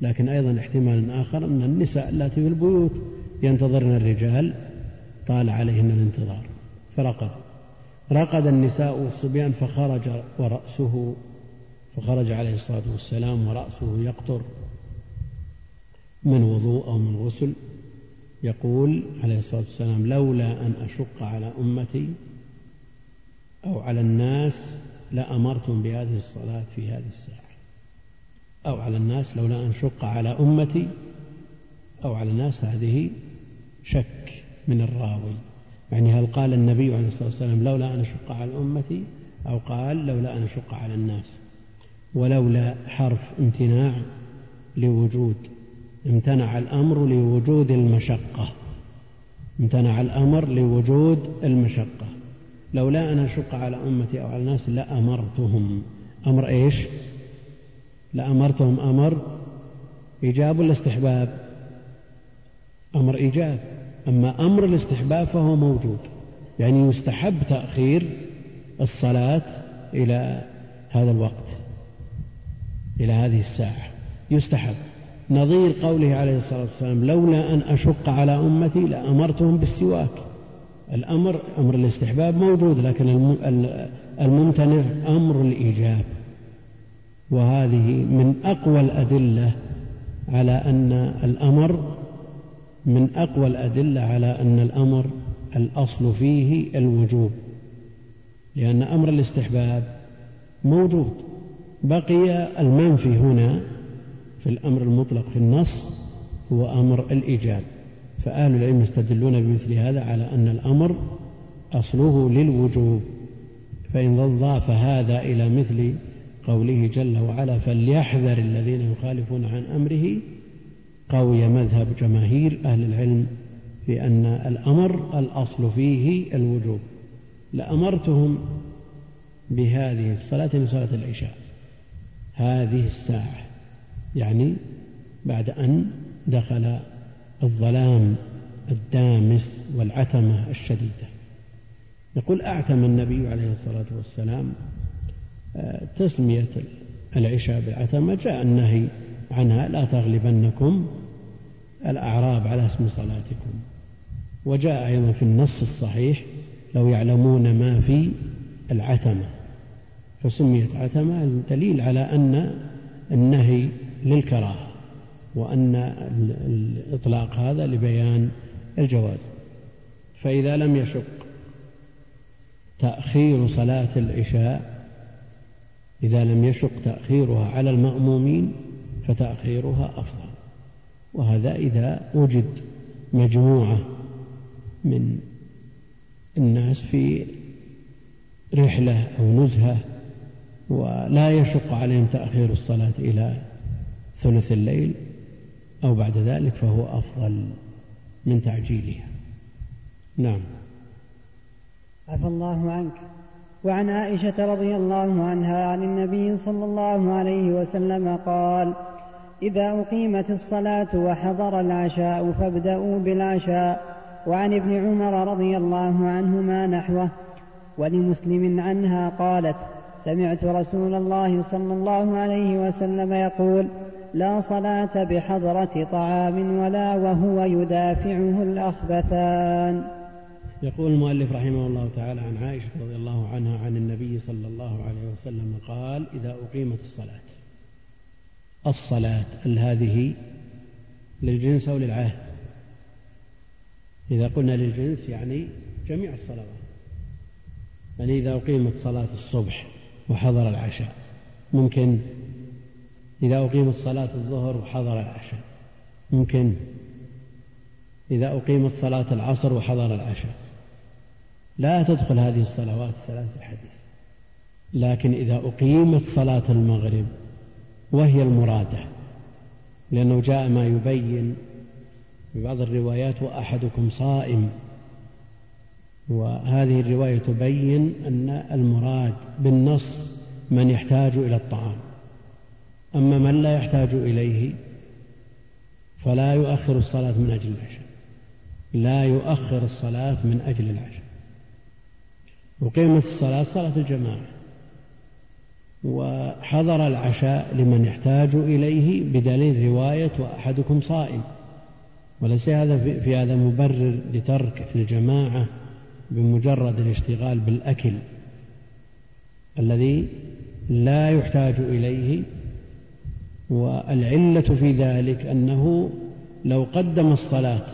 لكن أيضا احتمال آخر أن النساء التي في البيوت ينتظرن الرجال طال عليهن الانتظار. فرقد. رقد النساء والصبيان فخرج ورأسه فخرج عليه الصلاة والسلام ورأسه يقطر من وضوء أو من غسل. يقول عليه الصلاة والسلام لولا أن أشق على أمتي أو على الناس لأمرتم بهذه الصلاة في هذه الساعة. أو على الناس لولا أن أشق على أمتي أو على الناس هذه شك من الراوي. يعني هل قال النبي عليه الصلاة والسلام لولا أن أشق على أمتي أو قال لولا أن أشق على الناس؟ ولولا حرف امتناع لوجود امتنع الأمر لوجود المشقة. امتنع الأمر لوجود المشقة. لولا أن أشق على أمتي أو على الناس لأمرتهم. أمر إيش؟ لأمرتهم أمر إيجاب ولا استحباب؟ أمر إيجاب. أما أمر الاستحباب فهو موجود. يعني يستحب تأخير الصلاة إلى هذا الوقت إلى هذه الساعة. يستحب. نظير قوله عليه الصلاة والسلام لولا أن أشق على أمتي لأمرتهم بالسواك. الأمر أمر الاستحباب موجود لكن الممتنع أمر الإيجاب. وهذه من أقوى الأدلة على أن الأمر من أقوى الأدلة على أن الأمر الأصل فيه الوجوب لأن أمر الاستحباب موجود بقي المنفي هنا في الأمر المطلق في النص هو أمر الإيجاب. فأهل العلم يستدلون بمثل هذا على أن الأمر أصله للوجوب فإن ضاف هذا إلى مثل قوله جل وعلا فليحذر الذين يخالفون عن أمره قوي مذهب جماهير أهل العلم في أن الأمر الأصل فيه الوجوب لأمرتهم بهذه الصلاة من صلاة العشاء هذه الساعة يعني بعد أن دخل الظلام الدامس والعتمة الشديدة. يقول أعتم النبي عليه الصلاة والسلام تسمية العشاء بالعتمة جاء النهي عنها لا تغلبنكم الأعراب على اسم صلاتكم. وجاء أيضا في النص الصحيح لو يعلمون ما في العتمة. فسميت عتمة دليل على أن النهي للكراهة وأن الإطلاق هذا لبيان الجواز. فإذا لم يشق تأخير صلاة العشاء إذا لم يشق تأخيرها على المأمومين فتأخيرها أفضل. وهذا إذا وجد مجموعة من الناس في رحلة أو نزهة ولا يشق عليهم تأخير الصلاة إلى ثلث الليل أو بعد ذلك فهو أفضل من تعجيلها. نعم. عفى الله عنك. وعن عائشة رضي الله عنها عن النبي صلى الله عليه وسلم قال إذا أقيمت الصلاة وحضر العشاء فابدأوا بالعشاء. وعن ابن عمر رضي الله عنهما نحوه ولمسلم عنها قالت سمعت رسول الله صلى الله عليه وسلم يقول لا صلاة بحضرة طعام ولا وهو يدافعه الأخبثان. يقول المؤلف رحمه الله تعالى عن عائشة رضي الله عنها عن النبي صلى الله عليه وسلم قال إذا أقيمت الصلاة. الصلاة هذه للجنس أو للعهد؟ إذا قلنا للجنس يعني جميع الصلوات. يعني إذا أقيمت صلاة الصبح وحضر العشاء ممكن. إذا أقيمت صلاة الظهر وحضر العشاء ممكن. إذا أقيمت صلاة العصر وحضر العشاء لا تدخل هذه الصلوات الثلاث الحديث لكن إذا أقيمت صلاة المغرب وهي المرادة لأنه جاء ما يبين في بعض الروايات وأحدكم صائم وهذه الرواية تبين أن المراد بالنص من يحتاج إلى الطعام. أما من لا يحتاج إليه فلا يؤخر الصلاة من أجل العشاء. لا يؤخر الصلاة من أجل العشاء. وقيمة الصلاة صلاة الجماعة. وحضر العشاء لمن يحتاج إليه بدليل رواية وأحدكم صائم. وليس هذا في هذا مبرر لترك الجماعة بمجرد الاشتغال بالأكل الذي لا يحتاج إليه. والعلة في ذلك أنه لو قدم الصلاة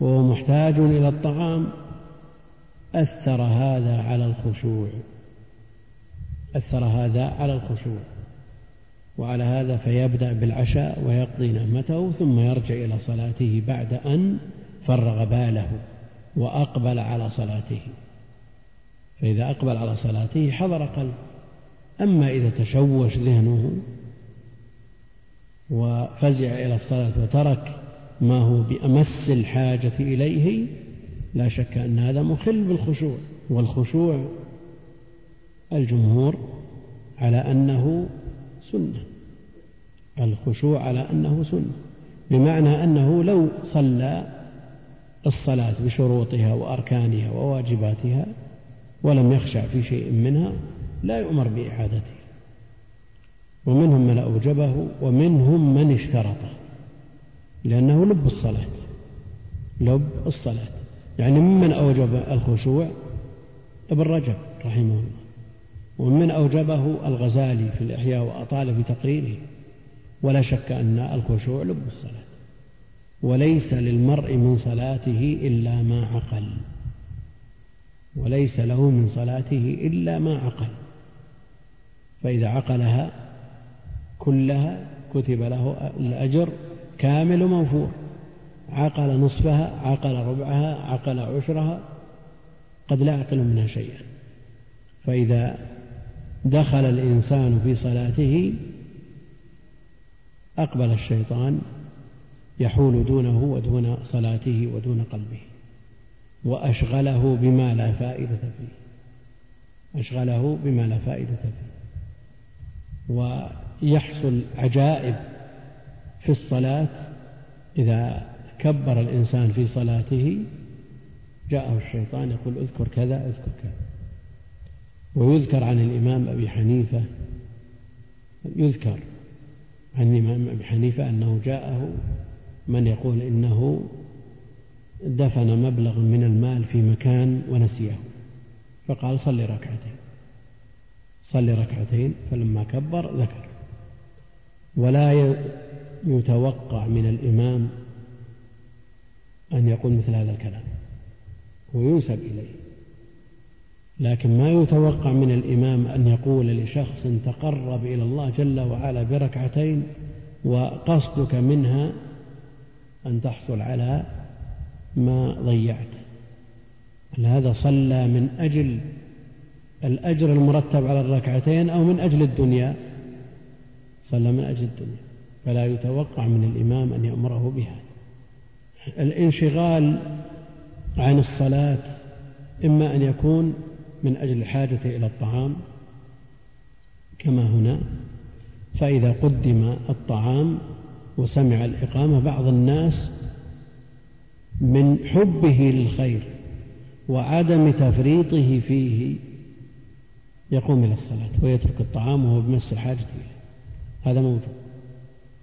وهو محتاج إلى الطعام أثر هذا على الخشوع. أثر هذا على الخشوع. وعلى هذا فيبدأ بالعشاء ويقضي نعمته ثم يرجع إلى صلاته بعد أن فرغ باله وأقبل على صلاته. فإذا أقبل على صلاته حضر قلبه أما إذا تشوش ذهنه وفزع إلى الصلاة وترك ما هو بأمس الحاجة إليه لا شك أن هذا مخل بالخشوع والخشوع الجمهور على أنه سنة. الخشوع على أنه سنة بمعنى أنه لو صلى الصلاة بشروطها وأركانها وواجباتها ولم يخشع في شيء منها لا يؤمر بإعادتها ومنهم من أوجبه ومنهم من اشترطه لأنه لب الصلاة لب الصلاة. يعني ممن أوجب الخشوع؟ ابن رجب رحمه الله. ومن أوجبه الغزالي في الإحياء وأطال في تقريره. ولا شك أن الخشوع لب الصلاة. وليس للمرء من صلاته إلا ما عقل. وليس له من صلاته إلا ما عقل. فإذا عقلها كلها كتب له الأجر كامل موفور. عقل نصفها عقل ربعها عقل عشرها قد لا يعقل منها شيئا. فإذا دخل الإنسان في صلاته أقبل الشيطان يحول دونه ودون صلاته ودون قلبه وأشغله بما لا فائدة فيه. أشغله بما لا فائدة فيه. ويحصل عجائب في الصلاة إذا كبر الإنسان في صلاته جاءه الشيطان يقول اذكر كذا اذكر كذا. ويذكر عن الإمام أبي حنيفة يذكر عن الإمام أبي حنيفة أنه جاءه من يقول إنه دفن مبلغ من المال في مكان ونسيه. فقال صل ركعتين. صل ركعتين فلما كبر ذكر. ولا يتوقع من الإمام أن يقول مثل هذا الكلام وينسب إليه. لكن ما يتوقع من الإمام أن يقول لشخص تقرب إلى الله جل وعلا بركعتين وقصدك منها أن تحصل على ما ضيعت. هذا صلى من أجل الأجر المرتب على الركعتين أو من أجل الدنيا؟ صلى من أجل الدنيا. فلا يتوقع من الإمام أن يأمره بها الانشغال عن الصلاة إما أن يكون من أجل الحاجة إلى الطعام كما هنا فإذا قدم الطعام وسمع الإقامة بعض الناس من حبه للخير وعدم تفريطه فيه يقوم إلى الصلاة ويترك الطعام وهو بمس الحاجة إليه. هذا موجود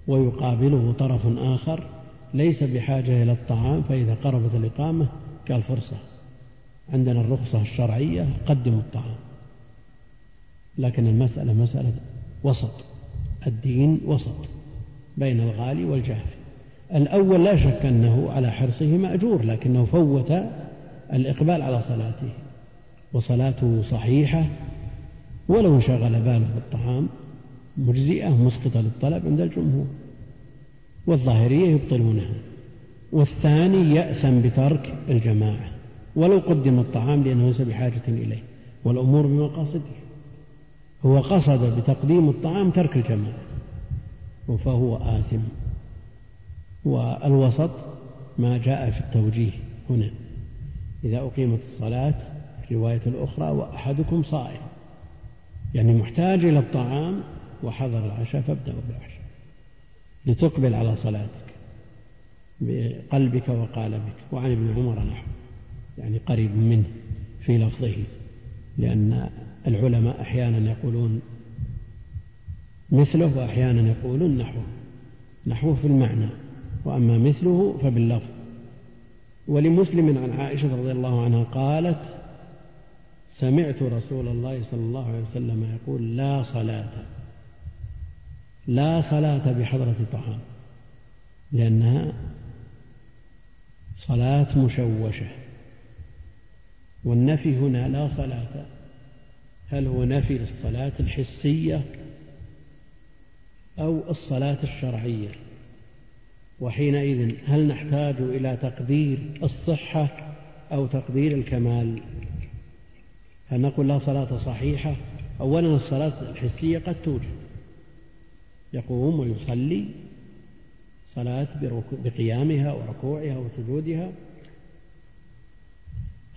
ويقابله طرف آخر ليس بحاجة إلى الطعام فإذا قربت الإقامة قال فرصة. عندنا الرخصة الشرعية قدموا الطعام. لكن المسألة مسألة وسط. الدين وسط بين الغالي والجافي الأول لا شك أنه على حرصه مأجور لكنه فوت الإقبال على صلاته. وصلاته صحيحة ولو انشغل باله بالطعام مجزئة مسقطة للطلب عند الجمهور. والظاهرية يبطلونها. والثاني يأثم بترك الجماعة. ولو قدم الطعام لأنه ليس بحاجة إليه. والأمور بمقاصده. هو قصد بتقديم الطعام ترك الجماعة. فهو آثم. والوسط ما جاء في التوجيه هنا. إذا أقيمت الصلاة الرواية الأخرى وأحدكم صائم. يعني محتاج إلى الطعام وحضر العشاء فابدأوا بالعشاء. لتقبل على صلاتك بقلبك وقالبك. وعن ابن عمر نحو يعني قريب منه في لفظه لأن العلماء أحيانا يقولون مثله وأحيانا يقولون نحوه. نحوه في المعنى وأما مثله فباللفظ. ولمسلم عن عائشة رضي الله عنها قالت سمعت رسول الله صلى الله عليه وسلم يقول لا صلاة. لا صلاة بحضرة طعام لأنها صلاة مشوشة. والنفي هنا لا صلاة. هل هو نفي للصلاة الحسية أو الصلاة الشرعية؟ وحينئذ هل نحتاج إلى تقدير الصحة أو تقدير الكمال؟ هل نقول لا صلاة صحيحة؟ أولا الصلاة الحسية قد توجد. يقوم ويصلي صلاة بقيامها وركوعها وسجودها.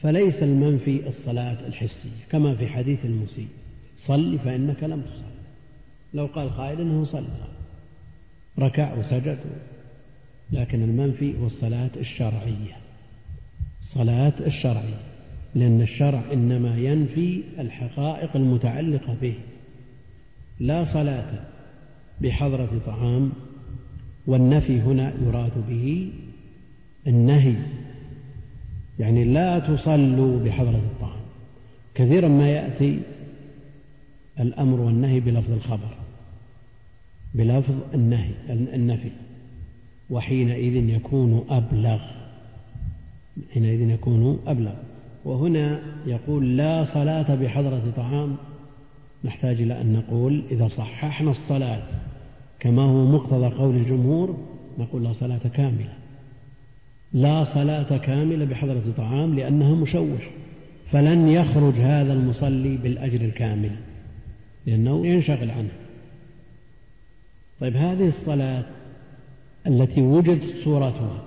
فليس المنفي الصلاة الحسية كما في حديث المسيء. صل فإنك لم تصل لو قال قائل إنه صلى. ركع وسجد. لكن المنفي هو الصلاة الشرعية. الصلاة الشرعية. لأن الشرع إنما ينفي الحقائق المتعلقة به. لا صلاة بحضرة طعام والنفي هنا يراد به النهي. يعني لا تصلوا بحضرة الطعام. كثيرا ما يأتي الأمر والنهي بلفظ الخبر بلفظ النهي النفي. وحينئذ يكون أبلغ حينئذ يكون أبلغ. وهنا يقول لا صلاة بحضرة طعام نحتاج إلى أن نقول إذا صححنا الصلاة كما هو مقتضى قول الجمهور نقول لا صلاة كاملة. لا صلاة كاملة بحضرة طعام لأنها مشوش. فلن يخرج هذا المصلي بالأجر الكامل لأنه ينشغل عنه. طيب هذه الصلاة التي وجدت صورتها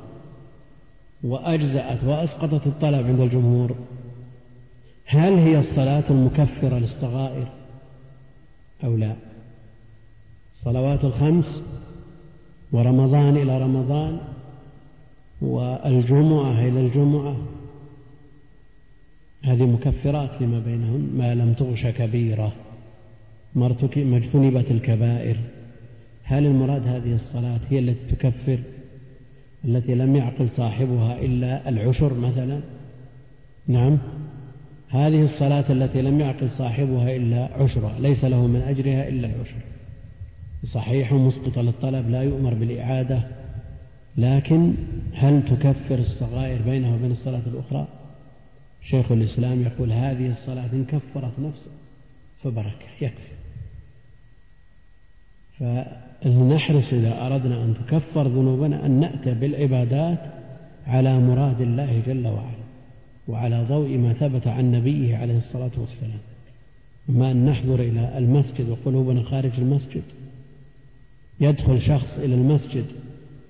وأجزأت وأسقطت الطلب عند الجمهور هل هي الصلاة المكفرة للصغائر أو لا؟ الصلوات الخمس ورمضان إلى رمضان والجمعة إلى الجمعة. هذه مكفرات فيما بينهن ما لم تغش كبيرة. ما اجتنبت الكبائر. هل المراد هذه الصلاة هي التي تكفر؟ التي لم يعقل صاحبها إلا العشر مثلا؟ نعم. هذه الصلاة التي لم يعقل صاحبها إلا عشرها ليس له من أجرها إلا العشر صحيح مسقط للطلب لا يؤمر بالإعادة لكن هل تكفر الصغائر بينها وبين الصلاة الأخرى؟ شيخ الإسلام يقول هذه الصلاة إن كفرت نفسه فبركة يكفي. فلنحرص إذا أردنا أن تكفر ذنوبنا أن نأتي بالعبادات على مراد الله جل وعلا وعلى ضوء ما ثبت عن نبيه عليه الصلاة والسلام. أما أن نحضر إلى المسجد وقلوبنا خارج المسجد يدخل شخص إلى المسجد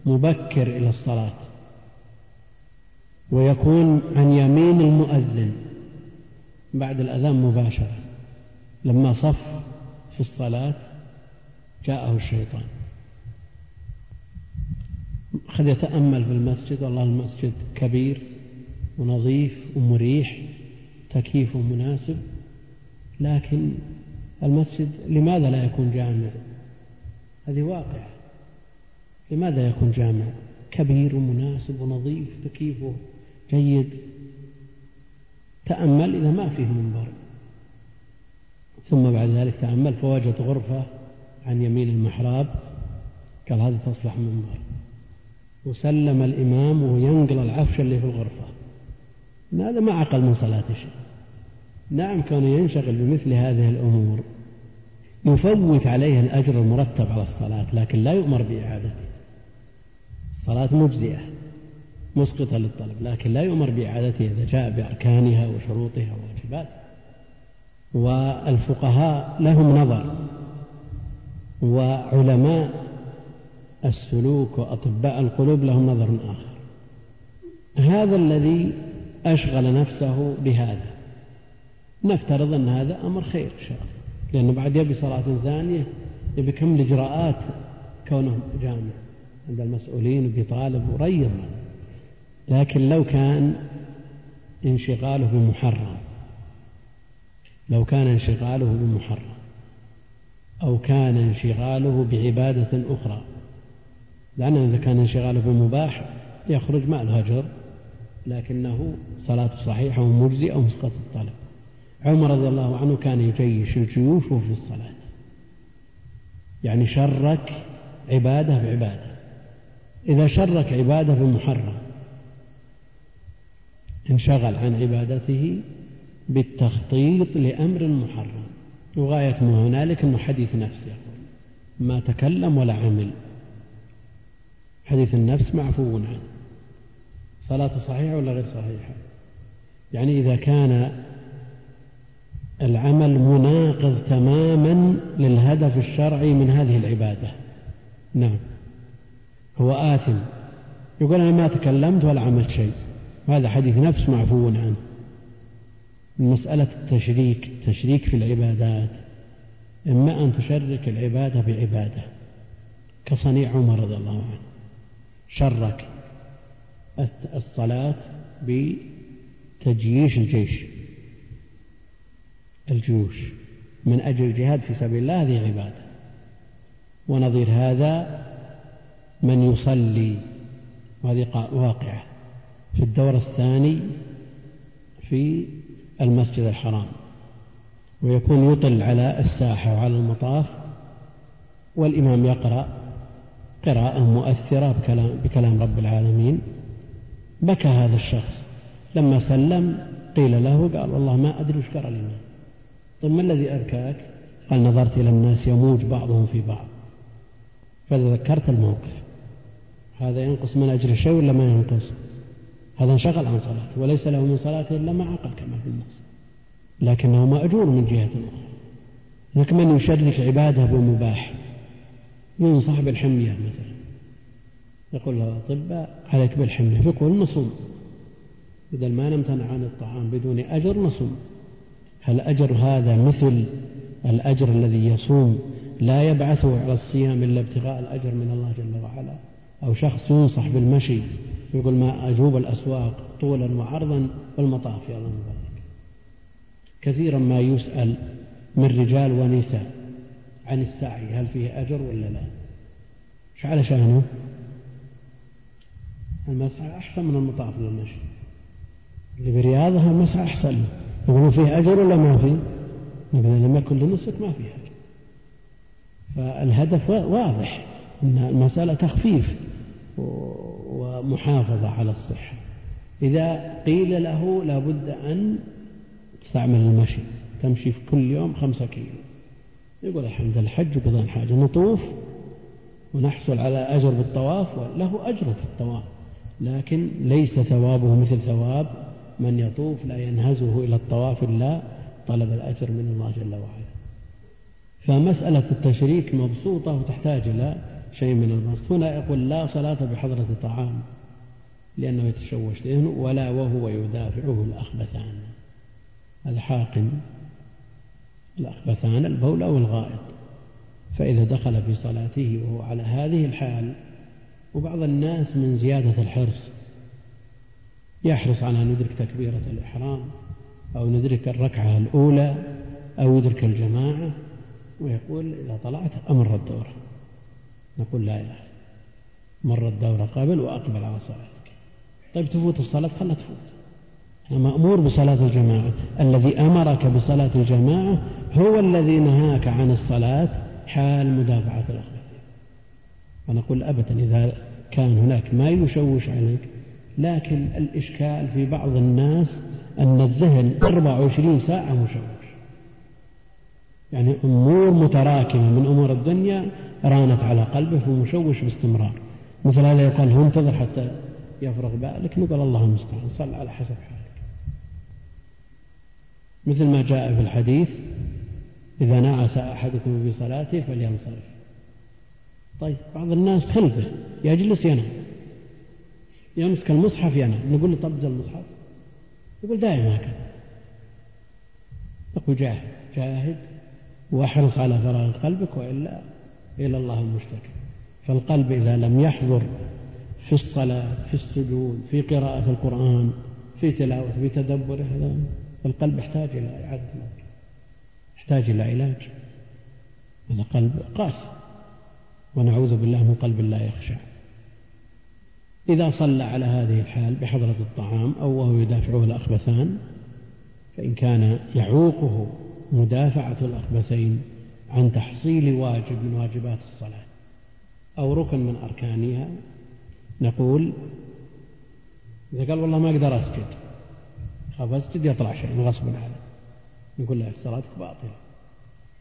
مبكر إلى الصلاة ويكون عن يمين المؤذن بعد الأذان مباشرة. لما صف في الصلاة جاءه الشيطان. قد يتأمل في المسجد والله المسجد كبير ونظيف ومريح تكييف مناسب لكن المسجد لماذا لا يكون جامع؟ هذه واقعة. لماذا يكون جامع؟ كبير ومناسب ونظيف تكييفه جيد تأمل إذا ما فيه منبر. ثم بعد ذلك تأمل فوجد غرفة عن يمين المحراب. قال هذه تصلح منبر. وسلم الإمام وينقل العفش اللي في الغرفة. هذا ما عقل من صلاة شيء نعم كان ينشغل بمثل هذه الأمور. يفوت عليه الأجر المرتب على الصلاة لكن لا يؤمر بإعادته الصلاة مجزئة مسقطة للطلب لكن لا يؤمر بإعادتها إذا جاء بأركانها وشروطها وواجباتها. والفقهاء لهم نظر وعلماء السلوك وأطباء القلوب لهم نظر آخر. هذا الذي أشغل نفسه بهذا. نفترض أن هذا أمر خير إن شاء الله. لأنه بعد يبي صلاة ثانية يبي كم الإجراءات كونه جامع عند المسؤولين وبي طالب وريض. لكن لو كان انشغاله بمحرم لو كان انشغاله بمحرم أو كان انشغاله بعبادة أخرى. لأن إذا كان انشغاله بمباح يخرج مع الهجر لكنه صلاة صحيحة ومجزئة ومسقط الطلب. عمر رضي الله عنه كان يجيش الجيوش وفي الصلاة. يعني شرك عبادة بعبادة. إذا شرك عبادة بمحرم. انشغل عن عبادته بالتخطيط لأمر محرم. وغاية ما هنالك أنه حديث نفس يقول ما تكلم ولا عمل. حديث النفس معفو عنه. صلاة صحيحة ولا غير صحيحة؟ يعني إذا كان العمل مناقض تماما للهدف الشرعي من هذه العبادة. نعم. هو آثم. يقول أنا ما تكلمت ولا عملت شيء. وهذا حديث نفس معفو عنه. مسألة التشريك تشريك في العبادات. إما أن تشرك العبادة بعبادة. كصنيع عمر رضي الله عنه. شرك الصلاة بتجييش الجيش. الجيوش من أجل الجهاد في سبيل الله هذه عبادة. ونظير هذا من يصلي وهذه واقعة. في الدور الثاني في المسجد الحرام. ويكون يطل على الساحة وعلى المطاف والإمام يقرأ قراءة مؤثرة بكلام, بكلام رب العالمين. بكى هذا الشخص. لما سلم قيل له قال والله ما أدري وش قرأ الإمام طيب ما الذي أبكاك قال نظرت إلى الناس يموج بعضهم في بعض. فتذكرت الموقف هذا ينقص من أجر شيء ولا ما ينقص؟ هذا انشغل عن صلاته وليس له من صلاته إلا ما عقل كما في النص. لكنه مأجور من جهة أخرى. لكن من يشرك عبادة بمباح. ينصح بالحمية مثلا. يقول له الأطباء عليك بالحمية. يقول نصوم. بدل ما نمتنع عن الطعام بدون أجر نصوم. هل أجر هذا مثل الأجر الذي يصوم لا يبعثه على الصيام إلا ابتغاء الأجر من الله جل وعلا؟ أو شخص ينصح بالمشي يقول ما أجوب الأسواق طولا وعرضا والمطاف يا الله كثيرا ما يسأل من رجال ونساء عن السعي هل فيه أجر ولا لا؟ إيش على شأنه؟ المسعى أحسن من المطاف للمشي. اللي برياضها المسعى أحسن. يقولون فيه أجر ولا ما فيه؟ يقول لما يكن لنصك ما فيه أجر. فالهدف واضح أن المسألة تخفيف ومحافظة على الصحة. إذا قيل له لابد أن تستعمل المشي تمشي في كل يوم خمسة كيلو. يقول الحمد لله الحج وقضاء الحاجة نطوف ونحصل على أجر بالطواف له أجر في الطواف. لكن ليس ثوابه مثل ثواب من يطوف لا ينهزه إلى الطواف إلا طلب الأجر من الله جل وعلا. فمسألة التشريك مبسوطة وتحتاج إلى شيء من البسط هنا يقول لا صلاة بحضرة طعام لأنه يتشوش ذهنه ولا وهو يدافعه الأخبثان. الحاقن الأخبثان البول أو الغائط. فإذا دخل في صلاته وهو على هذه الحال وبعض الناس من زيادة الحرص يحرص على أن يدرك تكبيرة الإحرام أو ندرك الركعة الأولى أو يدرك الجماعة ويقول إذا طلعت أمر الدورة. نقول لا إله مر الدورة قبل وأقبل على صلاتك. طيب تفوت الصلاة؟ خلها تفوت. مأمور بصلاة الجماعة. الذي أمرك بصلاة الجماعة هو الذي نهاك عن الصلاة حال مدافعة الأخبث ونقول أبدا إذا كان هناك ما يشوش عليك لكن الإشكال في بعض الناس أن الذهن 24 ساعة مشوش. يعني أمور متراكمة من أمور الدنيا رانت على قلبه ومشوش باستمرار. مثل هذا يقال هو انتظر حتى يفرغ بالك نقول الله المستعان صل على حسب حالك. مثل ما جاء في الحديث إذا نعس أحدكم في صلاته فلينصرف. طيب بعض الناس خلفه يجلس ينام. يمسك المصحف ينام نقول له طبز المصحف. يقول دائما هكذا. يقول جاهد. جاهد. وأحرص على فراغ قلبك وإلا إلى الله المشتكى. فالقلب إذا لم يحضر في الصلاة في السجود في قراءة القرآن في تلاوة في تدبره هذا القلب يحتاج إلى إعادة موت يحتاج إلى علاج. هذا قلب قاسي. ونعوذ بالله من قلب لا يخشع إذا صلى على هذه الحال بحضرة الطعام أو وهو يدافعه الأخبثان فإن كان يعوقه مدافعة الأخبثين عن تحصيل واجب من واجبات الصلاة أو ركن من أركانها نقول إذا قال والله ما أقدر أسجد خاف أسجد يطلع شيء غصب عنه نقول له صلاتك باطلة.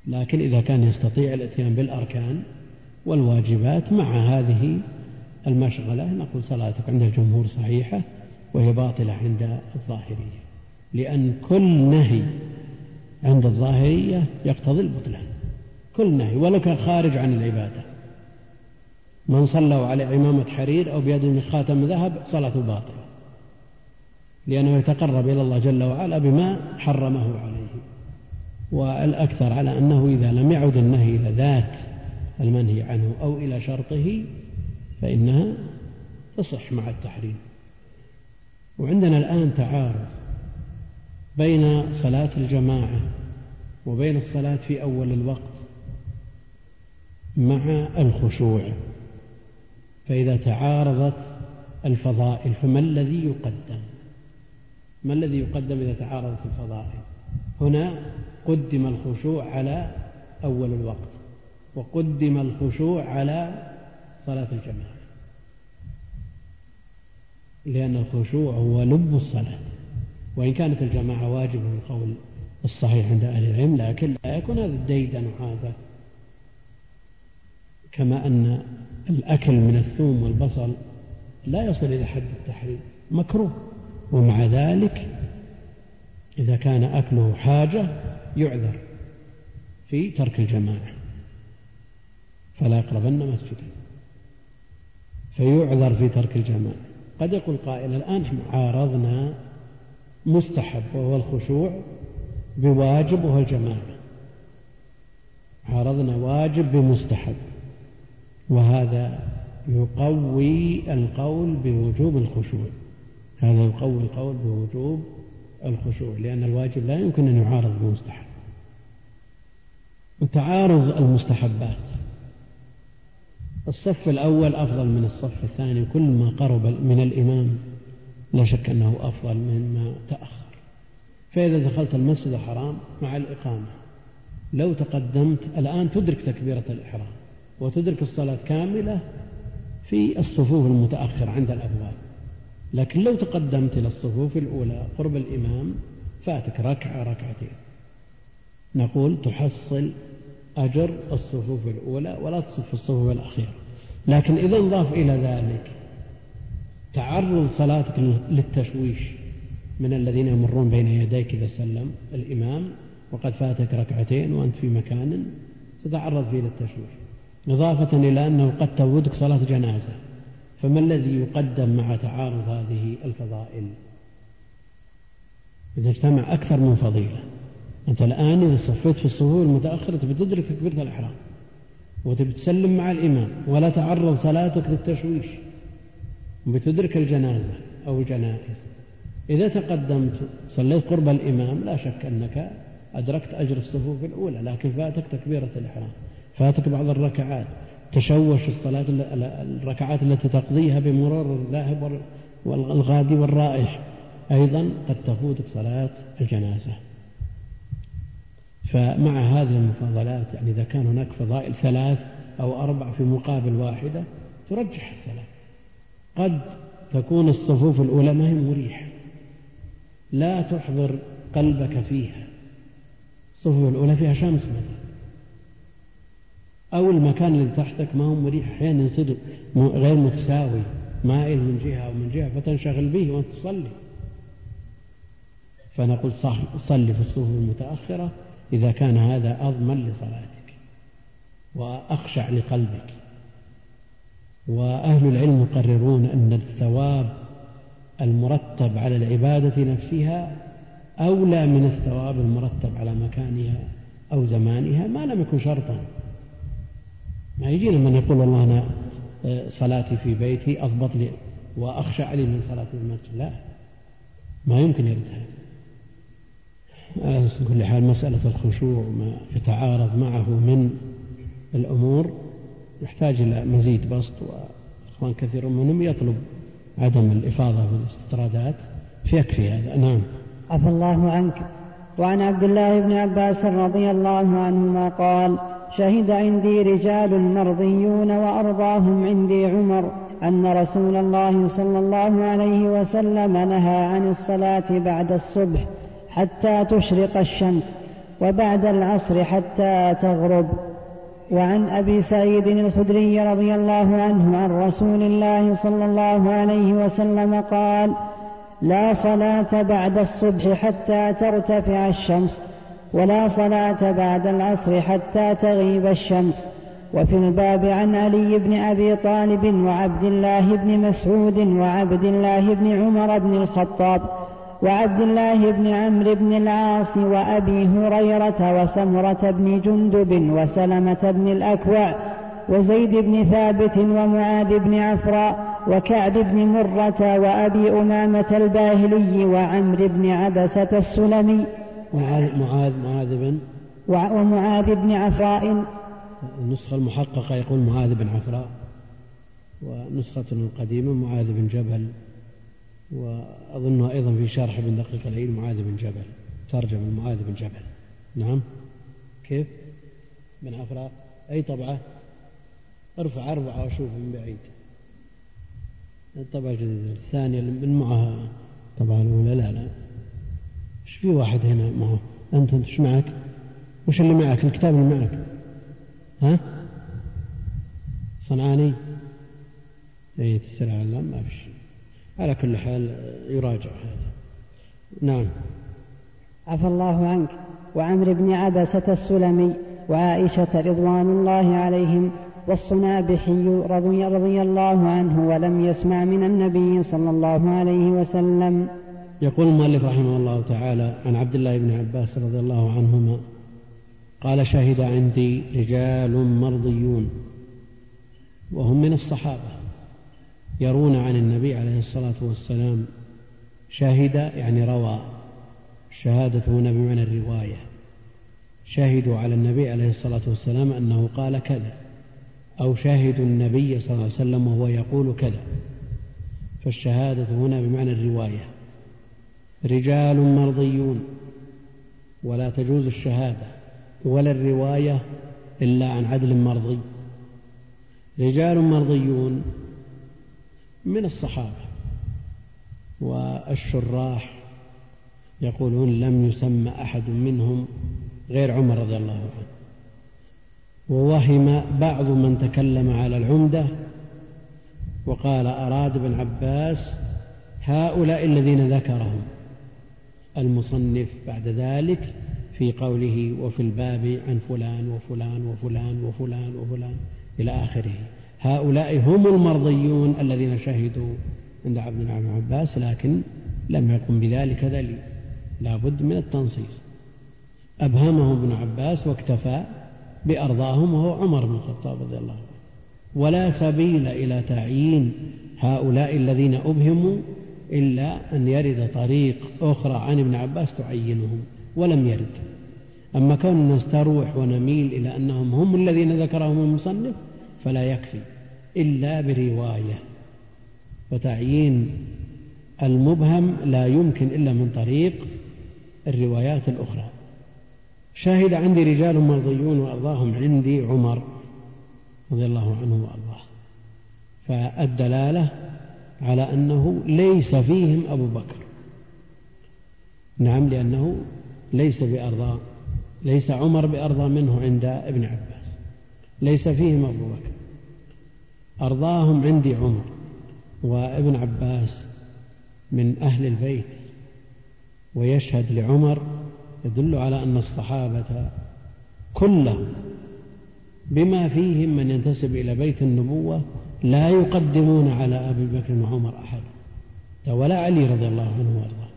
لكن إذا كان يستطيع الإتيان بالأركان والواجبات مع هذه المشغلة نقول صلاتك عند الجمهور صحيحة وهي باطلة عند الظاهرية لأن كل نهي عند الظاهرية يقتضي البطلان كل نهي ولو كان خارج عن العبادة. من صلوا على عمامة حرير أو بيد من خاتم ذهب صلاته باطلة لأنه يتقرب إلى الله جل وعلا بما حرمه عليه. والأكثر على أنه إذا لم يعد النهي إلى ذات المنهي عنه أو إلى شرطه فإنها تصح مع التحريم. وعندنا الآن تعارض بين صلاة الجماعة وبين الصلاة في أول الوقت مع الخشوع. فإذا تعارضت الفضائل فما الذي يقدم؟ ما الذي يقدم إذا تعارضت الفضائل؟ هنا قدم الخشوع على أول الوقت وقدم الخشوع على صلاة الجماعة. لأن الخشوع هو لب الصلاة وإن كانت الجماعة واجبة من القول الصحيح عند أهل العلم لكن لا يكون هذا الديدن وهذا كما أن الأكل من الثوم والبصل لا يصل إلى حد التحريم مكروه. ومع ذلك إذا كان أكله حاجة يعذر في ترك الجماعة فلا يقربن مسجدا فيعذر في ترك الجماعة. قد يقول قائل الآن عارضنا مستحب وهو الخشوع بواجب وهو الجماعة. عارضنا واجب بمستحب. وهذا يقوي القول بوجوب الخشوع. هذا يقوي القول بوجوب الخشوع لأن الواجب لا يمكن أن يعارض بالمستحب وتعارض المستحبات. الصف الأول أفضل من الصف الثاني كل ما قرب من الإمام لا شك أنه أفضل مما تأخر. فإذا دخلت المسجد الحرام مع الإقامة لو تقدمت الآن تدرك تكبيرة الإحرام وتدرك الصلاة كاملة في الصفوف المتأخرة عند الأبواب. لكن لو تقدمت إلى الصفوف الأولى قرب الإمام فاتك ركعة ركعتين. نقول تحصل أجر الصفوف الأولى ولا تصف الصفوف الأخيرة. لكن إذا انضاف إلى ذلك تعرض صلاتك للتشويش من الذين يمرون بين يديك إذا سلم الإمام وقد فاتك ركعتين وأنت في مكان تتعرض فيه للتشويش. إضافة إلى أنه قد تودك صلاة جنازة. فما الذي يقدم مع تعارض هذه الفضائل؟ إذا اجتمع أكثر من فضيلة. أنت الآن إذا صفيت في الصفوف المتأخرة تبي تدرك تكبيرة الإحرام وتبي تسلم مع الإمام ولا تعرض صلاتك للتشويش. بتدرك الجنازة أو الجنائز. إذا تقدمت صليت قرب الإمام لا شك أنك أدركت أجر الصفوف الأولى لكن فاتك تكبيرة الإحرام فاتك بعض الركعات. تشوش الصلاة الركعات التي تقضيها بمرور الذاهب والغادي والرائح. أيضا قد تفوتك صلاة الجنازة. فمع هذه المفاضلات يعني إذا كان هناك فضائل ثلاث أو أربع في مقابل واحدة ترجح الثلاث. قد تكون الصفوف الأولى ما هي مريحة. لا تحضر قلبك فيها. الصفوف الأولى فيها شمس مثلا. أو المكان اللي تحتك ما هو مريح. أحيانا يصير غير متساوي مائل من جهة أو من جهة فتنشغل به وأنت تصلي. فنقول صح صلي في الصفوف المتأخرة. إذا كان هذا أضمن لصلاتك وأخشع لقلبك. وأهل العلم يقررون أن الثواب المرتب على العبادة نفسها أولى من الثواب المرتب على مكانها أو زمانها ما لم يكن شرطا. ما يجينا من يقول والله أنا آه، صلاتي في بيتي أضبط لي وأخشى لي من في المسجد. لا ما يمكن يرد هذا. على كل حال مسألة الخشوع ما يتعارض معه من الأمور يحتاج إلى مزيد بسط وإخوان كثير منهم يطلب عدم الإفاضة في الاستطرادات فيكفي هذا. نعم. عفى الله عنك. وعن عبد الله بن عباس رضي الله عنهما قال شهد عندي رجال مرضيون وأرضاهم عندي عمر أن رسول الله صلى الله عليه وسلم نهى عن الصلاة بعد الصبح حتى تشرق الشمس وبعد العصر حتى تغرب. وعن أبي سعيد الخدري رضي الله عنه عن رسول الله صلى الله عليه وسلم قال لا صلاة بعد الصبح حتى ترتفع الشمس ولا صلاة بعد العصر حتى تغيب الشمس. وفي الباب عن علي بن أبي طالب وعبد الله بن مسعود وعبد الله بن عمر بن الخطاب وعبد الله بن عمرو بن العاص وأبي هريرة وسمرة بن جندب وسلمة بن الأكوع وزيد بن ثابت ومعاذ بن عفراء وكعب بن مرة وأبي أمامة الباهلي وعمرو بن عبسة السلمي معاذ معاذ معاذ بن ومعاذ بن عفراء. النسخة المحققة يقول معاذ بن عفراء ونسخة القديمة معاذ بن جبل. وأظنها أيضا في شرح ابن دقيق العيد معاذ بن جبل. ترجم معاذ بن جبل. نعم. كيف؟ من عفراء أي طبعة؟ ارفع أربعة وشوف من بعيد. الطبعة الجديدة الثانية من معها طبعا الأولى. لا لا. إيش في واحد هنا معه؟ أنت إيش معك؟ وش اللي معك؟ الكتاب اللي معك. ها؟ صنعاني؟ اي تسرع ما في شيء على كل حال يراجع هذا. نعم. عفى الله عنك. وعمر بن عبسة السلمي وعائشة رضوان الله عليهم والصنابحي رضي, رضي الله عنه ولم يسمع من النبي صلى الله عليه وسلم. يقول المؤلف رحمه الله تعالى عن عبد الله بن عباس رضي الله عنهما قال شهد عندي رجال مرضيون وهم من الصحابة. يرون عن النبي عليه الصلاة والسلام شهد يعني روى الشهادة هنا بمعنى الرواية شهدوا على النبي عليه الصلاة والسلام أنه قال كذا أو شهدوا النبي صلى الله عليه وسلم وهو يقول كذا فالشهادة هنا بمعنى الرواية. رجال مرضيون ولا تجوز الشهادة ولا الرواية إلا عن عدل مرضي. رجال مرضيون من الصحابة. والشراح يقولون لم يسمى أحد منهم غير عمر رضي الله عنه. ووهم بعض من تكلم على العمدة وقال أراد ابن عباس هؤلاء الذين ذكرهم. المصنف بعد ذلك في قوله وفي الباب عن فلان وفلان وفلان وفلان وفلان إلى آخره. هؤلاء هم المرضيون الذين شهدوا عند عبد الله بن عباس لكن لم يقم بذلك دليل. لا بد من التنصيص. أبهمهم ابن عباس واكتفى بأرضاهم وهو عمر بن الخطاب رضي الله عنه. ولا سبيل إلى تعيين هؤلاء الذين أبهموا إلا أن يرد طريق أخرى عن ابن عباس تعينهم ولم يرد. أما كوننا نستروح ونميل إلى أنهم هم الذين ذكرهم المصنف فلا يكفي. إلا برواية. وتعيين المبهم لا يمكن إلا من طريق الروايات الأخرى. شهد عندي رجال مرضيون وأرضاهم عندي عمر رضي الله عنه وأرضاه. فالدلالة على أنه ليس فيهم أبو بكر. نعم لأنه ليس بأرضى ليس عمر بأرضى منه عند ابن عباس. ليس فيهم أبو بكر. أرضاهم عندي عمر وابن عباس من أهل البيت ويشهد لعمر يدل على أن الصحابة كلهم بما فيهم من ينتسب إلى بيت النبوة لا يقدمون على أبي بكر وعمر أحد ولا علي رضي الله عنه وأرضاه.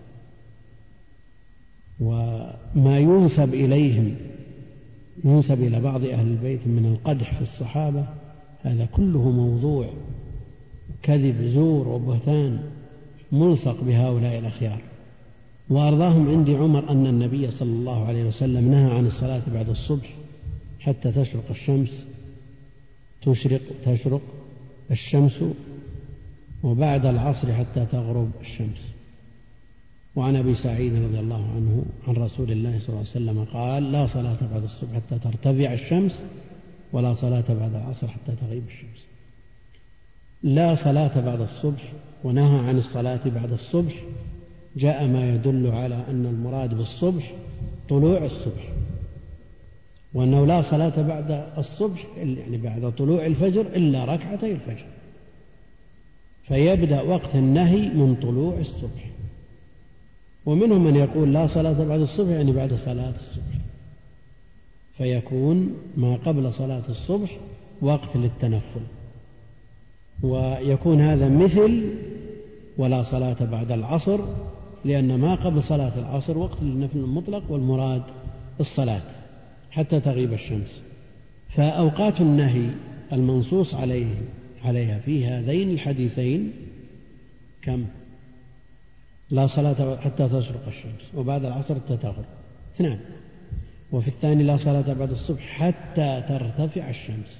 وما ينسب إليهم ينسب إلى بعض أهل البيت من القدح في الصحابة هذا كله موضوع كذب زور وبهتان ملصق بهؤلاء الأخيار. وأرضاهم عندي عمر أن النبي صلى الله عليه وسلم نهى عن الصلاة بعد الصبح حتى تشرق الشمس تشرق تشرق الشمس وبعد العصر حتى تغرب الشمس. وعن أبي سعيد رضي الله عنه عن رسول الله صلى الله عليه وسلم قال لا صلاة بعد الصبح حتى ترتفع الشمس ولا صلاة بعد العصر حتى تغيب الشمس. لا صلاة بعد الصبح ونهى عن الصلاة بعد الصبح. جاء ما يدل على أن المراد بالصبح طلوع الصبح. وأنه لا صلاة بعد الصبح يعني بعد طلوع الفجر إلا ركعتي الفجر. فيبدأ وقت النهي من طلوع الصبح. ومنهم من يقول لا صلاة بعد الصبح يعني بعد صلاة الصبح. فيكون ما قبل صلاة الصبح وقت للتنفل. ويكون هذا مثل ولا صلاة بعد العصر لأن ما قبل صلاة العصر وقت للنفل المطلق والمراد الصلاة حتى تغيب الشمس. فأوقات النهي المنصوص عليه عليها في هذين الحديثين كم؟ لا صلاة حتى تشرق الشمس وبعد العصر حتى تغرب. اثنان. وفي الثاني لا صلاة بعد الصبح حتى ترتفع الشمس.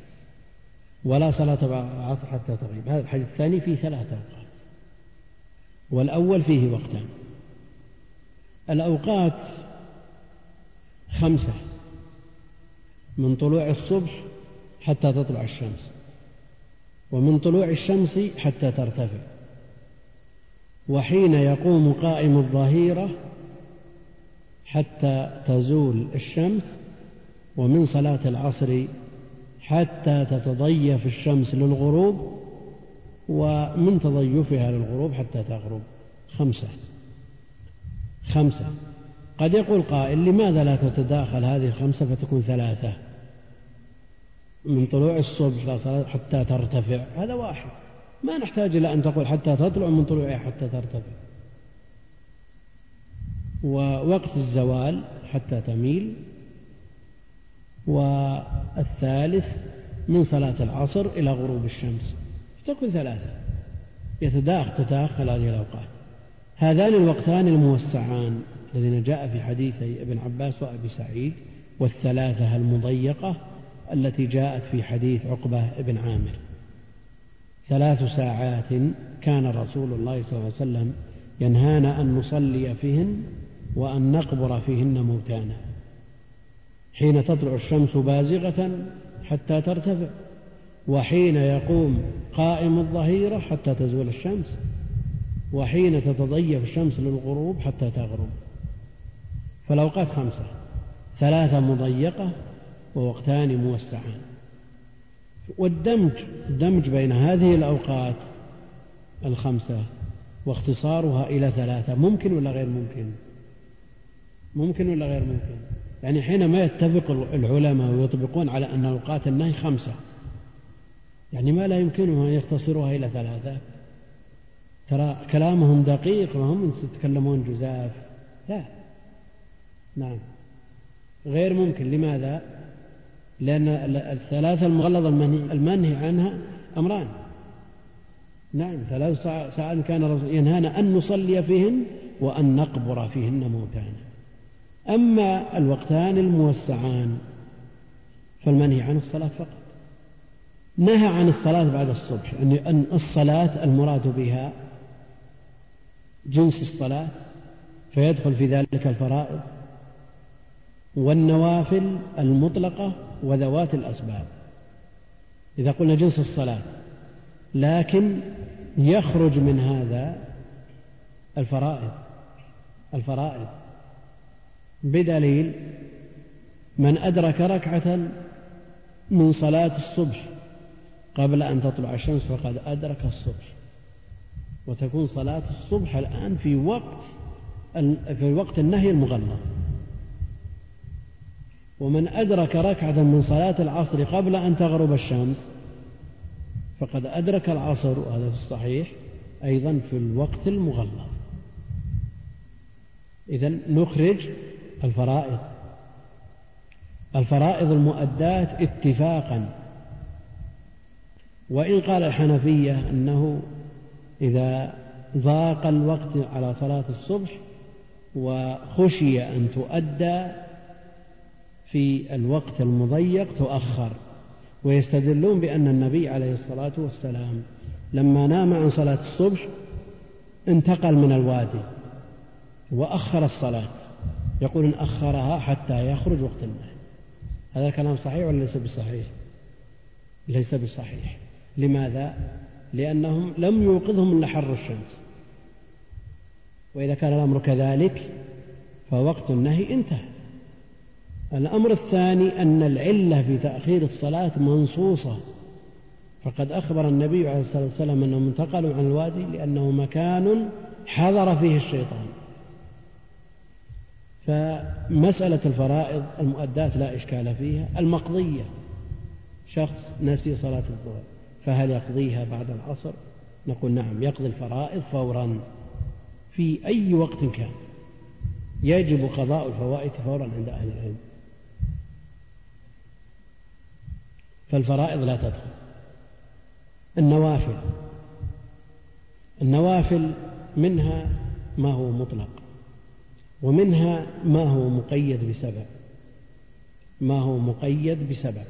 ولا صلاة بعد العصر حتى تغيب. هذا الحديث الثاني فيه ثلاثة أوقات. والأول فيه وقتان. الأوقات خمسة. من طلوع الصبح حتى تطلع الشمس. ومن طلوع الشمس حتى ترتفع. وحين يقوم قائم الظهيرة حتى تزول الشمس ومن صلاة العصر حتى تتضيف الشمس للغروب ومن تضيفها للغروب حتى تغرب. خمسة. خمسة. قد يقول قائل لماذا لا تتداخل هذه الخمسة فتكون ثلاثة؟ من طلوع الصبح حتى ترتفع. هذا واحد. ما نحتاج إلى أن تقول حتى تطلع من طلوعها حتى ترتفع. ووقت الزوال حتى تميل. والثالث من صلاة العصر إلى غروب الشمس. تكون ثلاثة. يتداخل تتداخل هذه الأوقات. هذان الوقتان الموسعان الذين جاء في حديثي ابن عباس وأبي سعيد والثلاثة المضيقة التي جاءت في حديث عقبة بن عامر. ثلاث ساعات كان رسول الله صلى الله عليه وسلم ينهانا أن نصلي فيهن وأن نقبر فيهن موتانا حين تطلع الشمس بازغة حتى ترتفع وحين يقوم قائم الظهيرة حتى تزول الشمس وحين تتضيف الشمس للغروب حتى تغرب. فالأوقات خمسة ثلاثة مضيقة ووقتان موسعان. والدمج الدمج بين هذه الأوقات الخمسة واختصارها إلى ثلاثة ممكن ولا غير ممكن؟ ممكن ولا غير ممكن؟ يعني حينما يتفق العلماء ويطبقون على أن أوقات النهي خمسة يعني ما لا يمكنهم أن يختصروها إلى ثلاثة. ترى كلامهم دقيق وهم يتكلمون جزاف. لا. نعم. غير ممكن. لماذا؟ لأن الثلاثة المغلظة المنهي, عنها أمران. نعم. ثلاث ساعات كان ينهانا أن نصلي فيهن وأن نقبر فيهن موتانا. أما الوقتان الموسعان فالمنهي عن الصلاة فقط. نهى عن الصلاة بعد الصبح أن الصلاة المراد بها جنس الصلاة فيدخل في ذلك الفرائض والنوافل المطلقة وذوات الأسباب. إذا قلنا جنس الصلاة لكن يخرج من هذا الفرائض الفرائض. بدليل من أدرك ركعة من صلاة الصبح قبل أن تطلع الشمس فقد أدرك الصبح. وتكون صلاة الصبح الآن في وقت في وقت النهي المغلظ ومن أدرك ركعة من صلاة العصر قبل أن تغرب الشمس فقد أدرك العصر وهذا في الصحيح أيضا في الوقت المغلظ إذا نخرج الفرائض. الفرائض المؤدات اتفاقا. وإن قال الحنفية أنه إذا ضاق الوقت على صلاة الصبح وخشي أن تؤدى في الوقت المضيق تؤخر. ويستدلون بأن النبي عليه الصلاة والسلام لما نام عن صلاة الصبح انتقل من الوادي وأخر الصلاة. يقول إن أخرها حتى يخرج وقت النهي. هذا الكلام صحيح ولا ليس بصحيح؟ ليس بصحيح. لماذا؟ لأنهم لم يوقظهم إلا حر الشمس. وإذا كان الأمر كذلك فوقت النهي انتهى. الأمر الثاني أن العلة في تأخير الصلاة منصوصة. فقد أخبر النبي عليه الصلاة والسلام أنهم انتقلوا عن الوادي لأنه مكان حضر فيه الشيطان. فمسألة الفرائض المؤدات لا إشكال فيها. المقضية شخص نسي صلاة الظهر فهل يقضيها بعد العصر؟ نقول نعم يقضي الفرائض فورا. في أي وقت كان. يجب قضاء الفوائد فورا عند أهل العلم. فالفرائض لا تدخل. النوافل النوافل منها ما هو مطلق. ومنها ما هو مقيد بسبب. ما هو مقيد بسبب.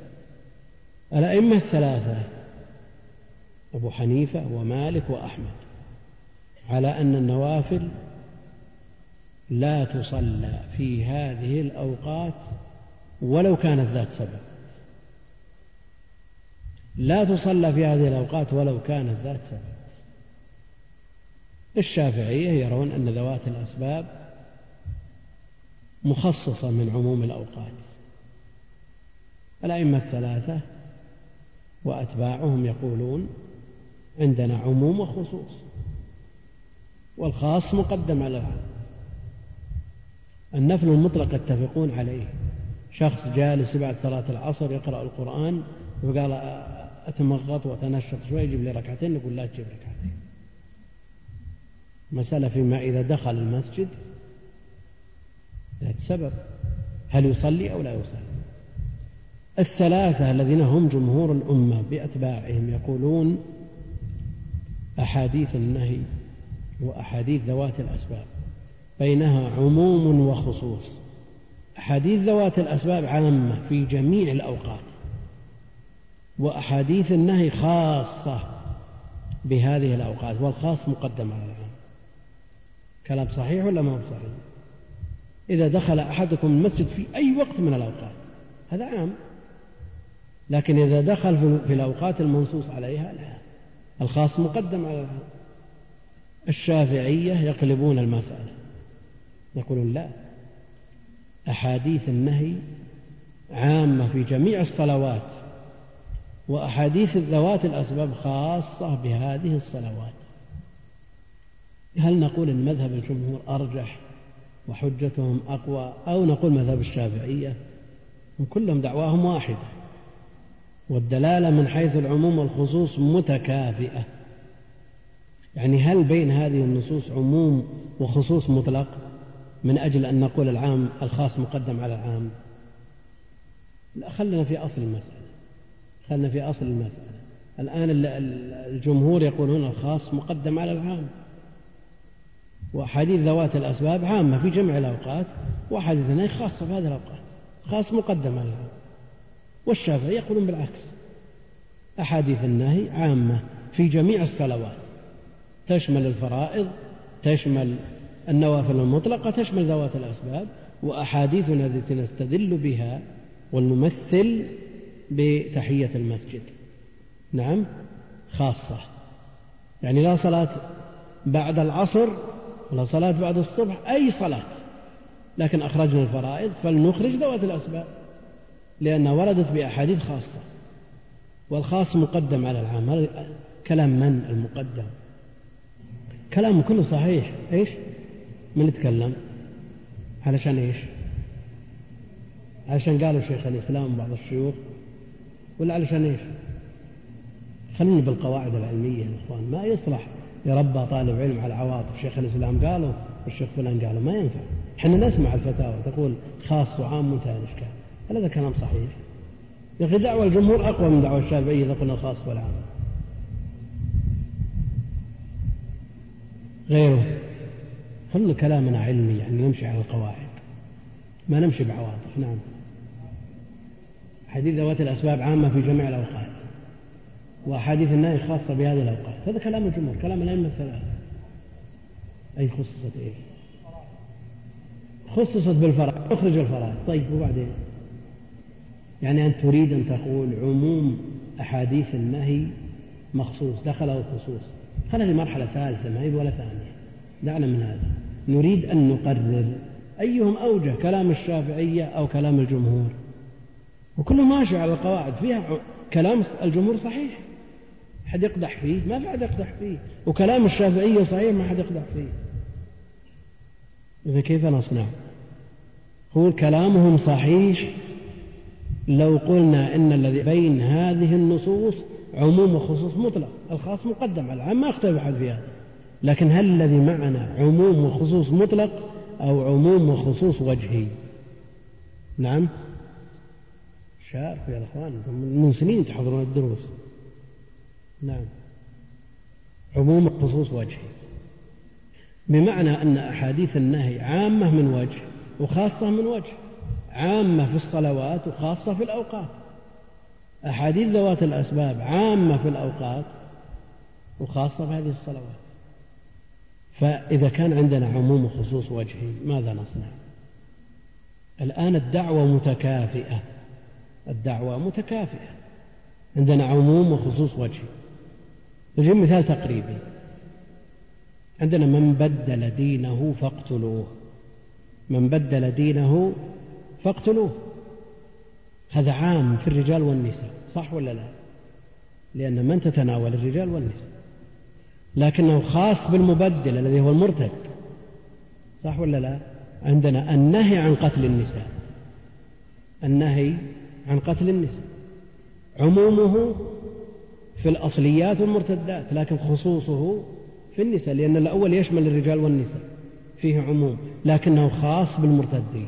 الأئمة الثلاثة أبو حنيفة ومالك وأحمد على أن النوافل لا تصلى في هذه الأوقات ولو كانت ذات سبب. لا تصلى في هذه الأوقات ولو كانت ذات سبب. الشافعية يرون أن ذوات الأسباب مخصصة من عموم الأوقات. الأئمة الثلاثة وأتباعهم يقولون عندنا عموم وخصوص والخاص مقدم على العام النفل المطلق يتفقون عليه. شخص جالس بعد صلاة العصر يقرأ القرآن وقال أتمغط وأتنشط شوي يجيب لي ركعتين نقول لا تجيب ركعتين. مسألة فيما إذا دخل المسجد سبب. هل يصلي أو لا يصلي؟ الثلاثة الذين هم جمهور الأمة بأتباعهم يقولون أحاديث النهي وأحاديث ذوات الأسباب بينها عموم وخصوص. أحاديث ذوات الأسباب عامة في جميع الأوقات وأحاديث النهي خاصة بهذه الأوقات والخاص مقدم على العام كلام صحيح ولا ما هو صحيح؟ إذا دخل أحدكم المسجد في أي وقت من الأوقات. هذا عام. لكن إذا دخل في الأوقات المنصوص عليها لا. الخاص مقدم على الشافعية يقلبون المسألة. يقولون لا. أحاديث النهي عامة في جميع الصلوات. وأحاديث ذوات الأسباب خاصة بهذه الصلوات. هل نقول أن مذهب الجمهور أرجح؟ وحجتهم أقوى أو نقول مذهب الشافعية كلهم دعواهم واحدة. والدلالة من حيث العموم والخصوص متكافئة. يعني هل بين هذه النصوص عموم وخصوص مطلق؟ من أجل أن نقول العام الخاص مقدم على العام. لا خلنا في أصل المسألة. خلنا في أصل المسألة. الآن الجمهور يقولون الخاص مقدم على العام. وأحاديث ذوات الأسباب عامة في جميع الأوقات وأحاديث النهي خاصة في هذه الأوقات خاص مقدم على العام والشافعي يقولون بالعكس. أحاديث النهي عامة في جميع الصلوات. تشمل الفرائض تشمل النوافل المطلقة تشمل ذوات الأسباب وأحاديثنا التي نستدل بها ونمثل بتحية المسجد. نعم خاصة. يعني لا صلاة بعد العصر ولا صلاة بعد الصبح أي صلاة. لكن أخرجنا الفرائض فلنخرج ذوات الأسباب لأنها وردت بأحاديث خاصة. والخاص مقدم على العام هذا كلام من المقدم؟ كلامه كله صحيح. إيش؟ من يتكلم؟ علشان إيش؟ علشان قالوا شيخ الإسلام بعض الشيوخ ولا علشان إيش؟ خلينا بالقواعد العلمية يا إخوان ما يصلح. يربى طالب علم على عواطف شيخ الإسلام قالوا والشيخ فلان قالوا ما ينفع. إحنا نسمع الفتاوى تقول خاص وعام منتهى الإشكال. هل هذا كلام صحيح. يا أخي دعوة الجمهور أقوى من دعوة الشافعية إذا قلنا الخاص والعام غيره. كل كلامنا علمي يعني نمشي على القواعد؟ ما نمشي بعواطف نعم. حديث ذوات الأسباب عامة في جميع الأوقات. وأحاديث النهي خاصة بهذه الأوقات. هذا كلام الجمهور كلام الأئمة الثلاثة. أي خصصت إيه؟ خصصت بالفرائض أخرج الفرائض. طيب وبعدين؟ يعني أنت تريد أن تقول عموم أحاديث النهي مخصوص دخله الخصوص هذه مرحلة ثالثة ما هي ولا ثانية. دعنا من هذا. نريد أن نقرر أيهم أوجه كلام الشافعية أو كلام الجمهور. وكله ماشي على القواعد فيها كلام الجمهور صحيح. حد يقدح فيه؟ ما في حد يقدح فيه. وكلام الشافعية صحيح ما حد يقدح فيه. إذا كيف نصنع؟ هو كلامهم صحيح. لو قلنا إن الذي بين هذه النصوص عموم وخصوص مطلق الخاص مقدم على العام ما اختلف أحد في هذا لكن هل الذي معنا عموم وخصوص مطلق أو عموم وخصوص وجهي؟ نعم. شارف يا إخوان من سنين تحضرون الدروس. نعم. عموم وخصوص وجهي. بمعنى أن أحاديث النهي عامة من وجه وخاصة من وجه. عامة في الصلوات وخاصة في الأوقات. أحاديث ذوات الأسباب عامة في الأوقات وخاصة في هذه الصلوات. فإذا كان عندنا عموم وخصوص وجهي ماذا نصنع؟ الآن الدعوة متكافئة. الدعوة متكافئة. عندنا عموم وخصوص وجهي. نجيب مثال تقريبي. عندنا من بدل دينه فاقتلوه. من بدل دينه فاقتلوه. هذا عام في الرجال والنساء صح ولا لا؟ لأن من تتناول الرجال والنساء. لكنه خاص بالمبدل الذي هو المرتد. صح ولا لا؟ عندنا النهي عن قتل النساء. النهي عن قتل النساء. عمومه في الأصليات والمرتدات لكن خصوصه في النساء لأن الأول يشمل الرجال والنساء فيه عموم لكنه خاص بالمرتدين.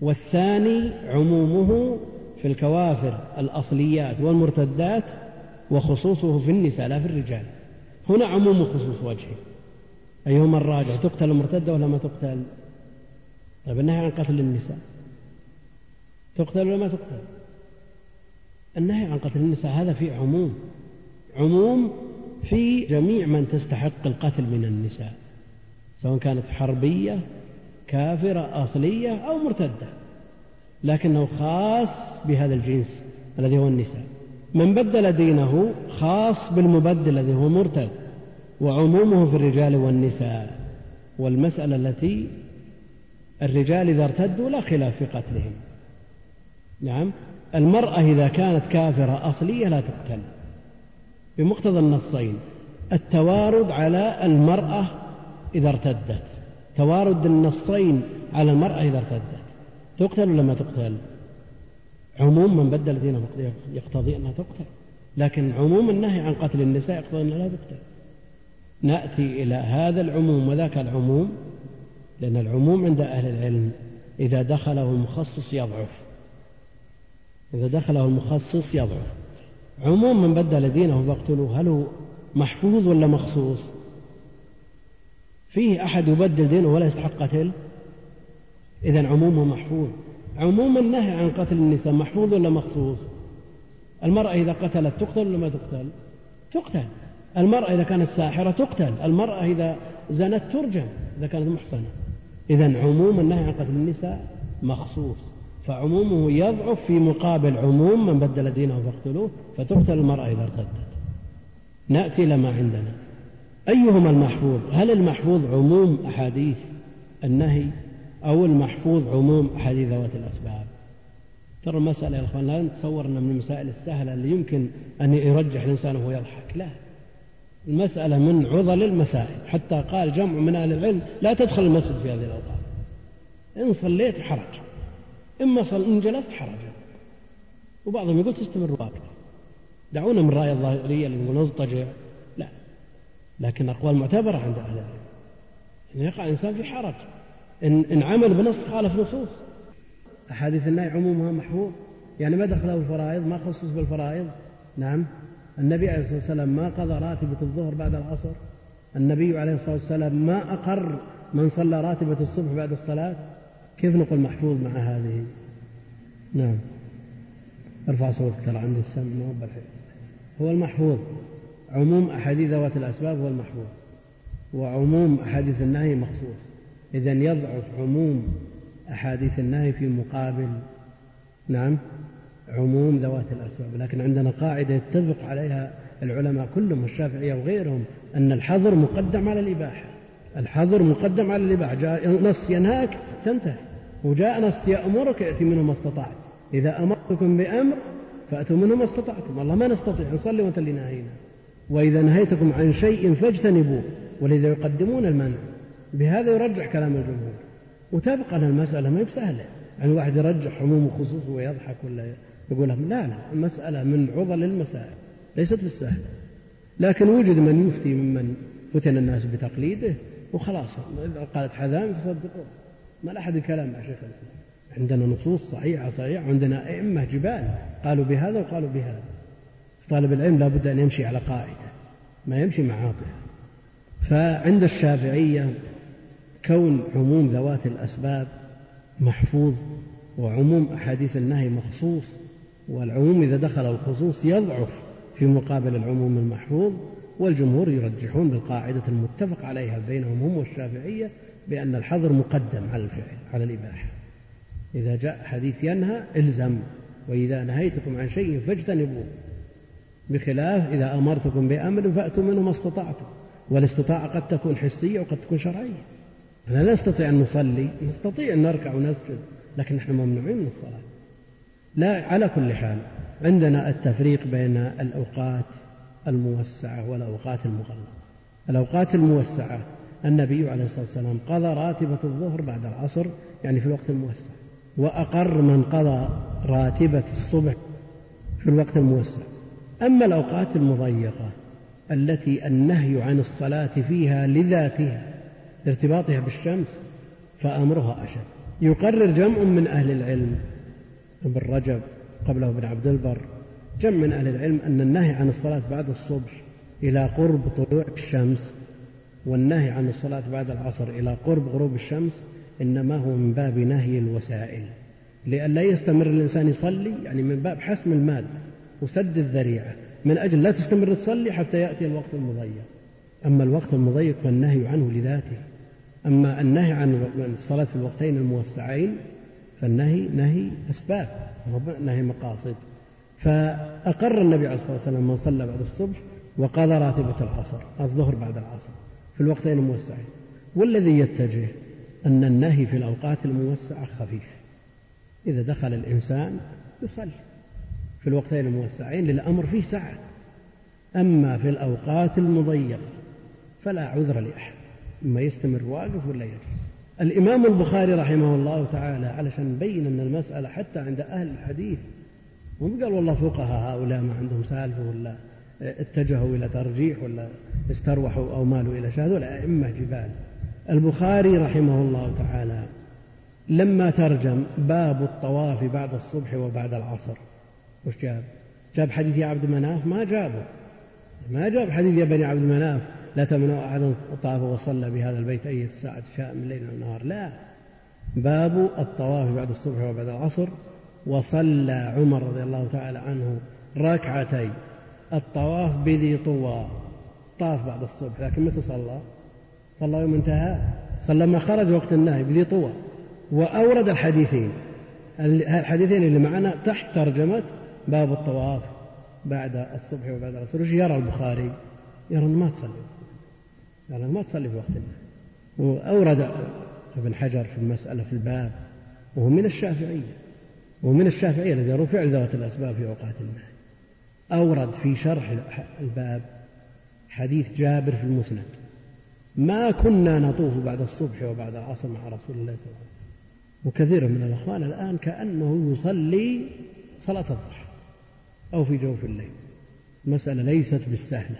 والثاني عمومه في الكوافر الأصليات والمرتدات وخصوصه في النساء لا في الرجال. هنا عموم وخصوص وجهي أيهما الراجع تقتل المرتدة ولا ما تقتل؟ طيب النهي عن قتل النساء. تقتل ولا ما تقتل؟ النهي عن قتل النساء هذا فيه عموم عموم في جميع من تستحق القتل من النساء سواء كانت حربية كافرة أصلية أو مرتدة لكنه خاص بهذا الجنس الذي هو النساء. من بدل دينه خاص بالمبدل الذي هو مرتد وعمومه في الرجال والنساء. والمسألة التي الرجال إذا ارتدوا لا خلاف في قتلهم. نعم؟ المرأة إذا كانت كافرة أصلية لا تقتل بمقتضى النصين التوارد على المرأة إذا ارتدت توارد النصين على المرأة إذا ارتدت تقتل ولا ما تقتل؟ عموم من بدل دينه يقتضي أنها تقتل لكن عموم النهي عن قتل النساء يقتضي أنها لا تقتل. نأتي إلى هذا العموم وذاك العموم لأن العموم عند أهل العلم إذا دخله المخصص يضعف. إذا دخله المخصص يضعف عموم من بدل دينه فاقتلوه هل هو محفوظ ولا مخصوص؟ فيه أحد يبدل دينه ولا يستحق قتل؟ إذا عمومه محفوظ. عموم النهي عن قتل النساء محفوظ ولا مخصوص؟ المرأة إذا قتلت تقتل ولا ما تقتل؟ تقتل. المرأة إذا كانت ساحرة تقتل. المرأة إذا زنت ترجم إذا كانت محصنة. إذا عموم النهي عن قتل النساء مخصوص. فعمومه يضعف في مقابل عموم من بدل دينه فاقتلوه فتقتل المرأة إذا ارتدت. نأتي إلى ما عندنا. أيهما المحفوظ؟ هل المحفوظ عموم أحاديث النهي أو المحفوظ عموم أحاديث ذوات الأسباب؟ ترى المسألة يا أخوان لا نتصور أنها من المسائل السهلة اللي يمكن أن يرجح الإنسان وهو يضحك. لا. المسألة من عضل المسائل. حتى قال جمع من أهل العلم لا تدخل المسجد في هذه الأوقات. إن صليت حرج. إما إن جلست حرج. وبعضهم يقول تستمر واقفة دعونا من الرأي الظاهرية اللي يقول نضطجع. لا. لكن أقوال معتبرة عند أهل العلم. يقع الإنسان في حرج. إن, إن عمل بنص خالف نصوص. أحاديث النهي عمومها محفوظ. يعني ما دخله الفرائض ما خصص بالفرائض. نعم. النبي عليه الصلاة والسلام ما قضى راتبة الظهر بعد العصر. النبي عليه الصلاة والسلام ما أقر من صلى راتبة الصبح بعد الصلاة. كيف نقول محفوظ مع هذه؟ نعم. ارفع صوتك ترى عندي السمع ما هو المحفوظ. عموم أحاديث ذوات الأسباب هو المحفوظ. وعموم أحاديث النهي مخصوص. إذا يضعف عموم أحاديث النهي في مقابل نعم عموم ذوات الأسباب. لكن عندنا قاعدة يتفق عليها العلماء كلهم الشافعية وغيرهم أن الحظر مقدم على الإباحة. الحظر مقدم على الإباحة. جاء نص ينهاك تنتهي. وجاء نص يأمرك يأتي منه ما استطعت. إذا أمرتكم بأمر فأتوا منه ما استطعتم. والله ما نستطيع. نصلي وأنت اللي ناهينا. وإذا نهيتكم عن شيء فاجتنبوه. ولذا يقدمون المنع. بهذا يرجح كلام الجمهور. وتبقى المسألة ما هي بسهلة. يعني واحد يرجح عموم وخصوص ويضحك ولا يقول لا لا. المسألة من عضل المسائل. ليست بالسهلة لكن وجد من يفتي ممن فتن الناس بتقليده. وخلاص. قالت حذام تصدقوا ما لا أحد الكلام مع شيخ الإسلام. عندنا نصوص صحيحة صحيحة عندنا أئمة جبال قالوا بهذا وقالوا بهذا. طالب العلم لابد أن يمشي على قاعدة ما يمشي مع عاطفة. فعند الشافعية كون عموم ذوات الأسباب محفوظ وعموم أحاديث النهي مخصوص والعموم إذا دخل الخصوص يضعف في مقابل العموم المحفوظ والجمهور يرجحون بالقاعدة المتفق عليها بينهم هم والشافعية. بأن الحظر مقدم على الفعل على الإباحة. إذا جاء حديث ينهى إلزم. وإذا نهيتكم عن شيء فاجتنبوه. بخلاف إذا أمرتكم بأمر فأتوا منه ما استطعتم. والاستطاعة قد تكون حسية وقد تكون شرعية. أنا لا نستطيع أن نصلي. نستطيع أن نركع ونسجد. لكن نحن ممنوعين من الصلاة. لا على كل حال عندنا التفريق بين الأوقات الموسعة والأوقات المغلقة. الأوقات الموسعة النبي عليه الصلاة والسلام قضى راتبة الظهر بعد العصر يعني في الوقت الموسع. وأقر من قضى راتبة الصبح في الوقت الموسع. أما الأوقات المضيقة التي النهي عن الصلاة فيها لذاتها لارتباطها بالشمس فأمرها أشد. يقرر جمع من أهل العلم ابن رجب قبله ابن عبد البر. جمع من أهل العلم أن النهي عن الصلاة بعد الصبح إلى قرب طلوع الشمس والنهي عن الصلاة بعد العصر إلى قرب غروب الشمس إنما هو من باب نهي الوسائل. لئلا يستمر الإنسان يصلي يعني من باب حسم المال وسد الذريعة. من أجل لا تستمر تصلي حتى يأتي الوقت المضيق. أما الوقت المضيق فالنهي عنه لذاته. أما النهي عن الصلاة في الوقتين الموسعين فالنهي نهي أسباب نهي مقاصد. فأقر النبي عليه الصلاة والسلام من صلى بعد الصبح وقضى راتبة العصر الظهر بعد العصر. في الوقتين الموسعين والذي يتجه أن النهي في الأوقات الموسعة خفيف. إذا دخل الإنسان يصلي في الوقتين الموسعين للأمر فيه سعة أما في الأوقات المضيقة فلا عذر لأحد. إما يستمر واقف ولا يجلس. الإمام البخاري رحمه الله تعالى علشان نبين أن المسألة حتى عند أهل الحديث مو قال والله فقهاء هؤلاء ما عندهم سالفة ولا اتجهوا إلى ترجيح ولا استروحوا أو مالوا إلى شهادة ولا أئمة جبال. البخاري رحمه الله تعالى لما ترجم باب الطواف بعد الصبح وبعد العصر. وش جاب؟ جاب حديث يا عبد مناف ما جابه. ما جاب حديث يا بني عبد مناف لا تمنع أحدا طاف وصلى بهذا البيت أي ساعة شاء من ليل أو نهار لا. باب الطواف بعد الصبح وبعد العصر وصلى عمر رضي الله تعالى عنه ركعتي الطواف بذي طوى. طاف بعد الصبح لكن متى صلى؟ صلى يوم انتهى. صلى لما خرج وقت النهي بذي طوى. وأورد الحديثين. الحديثين اللي معنا تحت ترجمة باب الطواف بعد الصبح وبعد العصر. وش يرى البخاري؟ يرى ما تصلي. قال ما تصلي في وقت النهي. وأورد ابن حجر في المسألة في الباب وهو من الشافعية. ومن الشافعية الذي يرون فعل ذوات الأسباب في أوقات النهي. أورد في شرح الباب حديث جابر في المسند. ما كنا نطوف بعد الصبح وبعد العصر مع رسول الله صلى الله عليه وسلم. وكثير من الأخوان الآن كأنه يصلي صلاة الضحى أو في جوف الليل. المسألة ليست بالسهلة.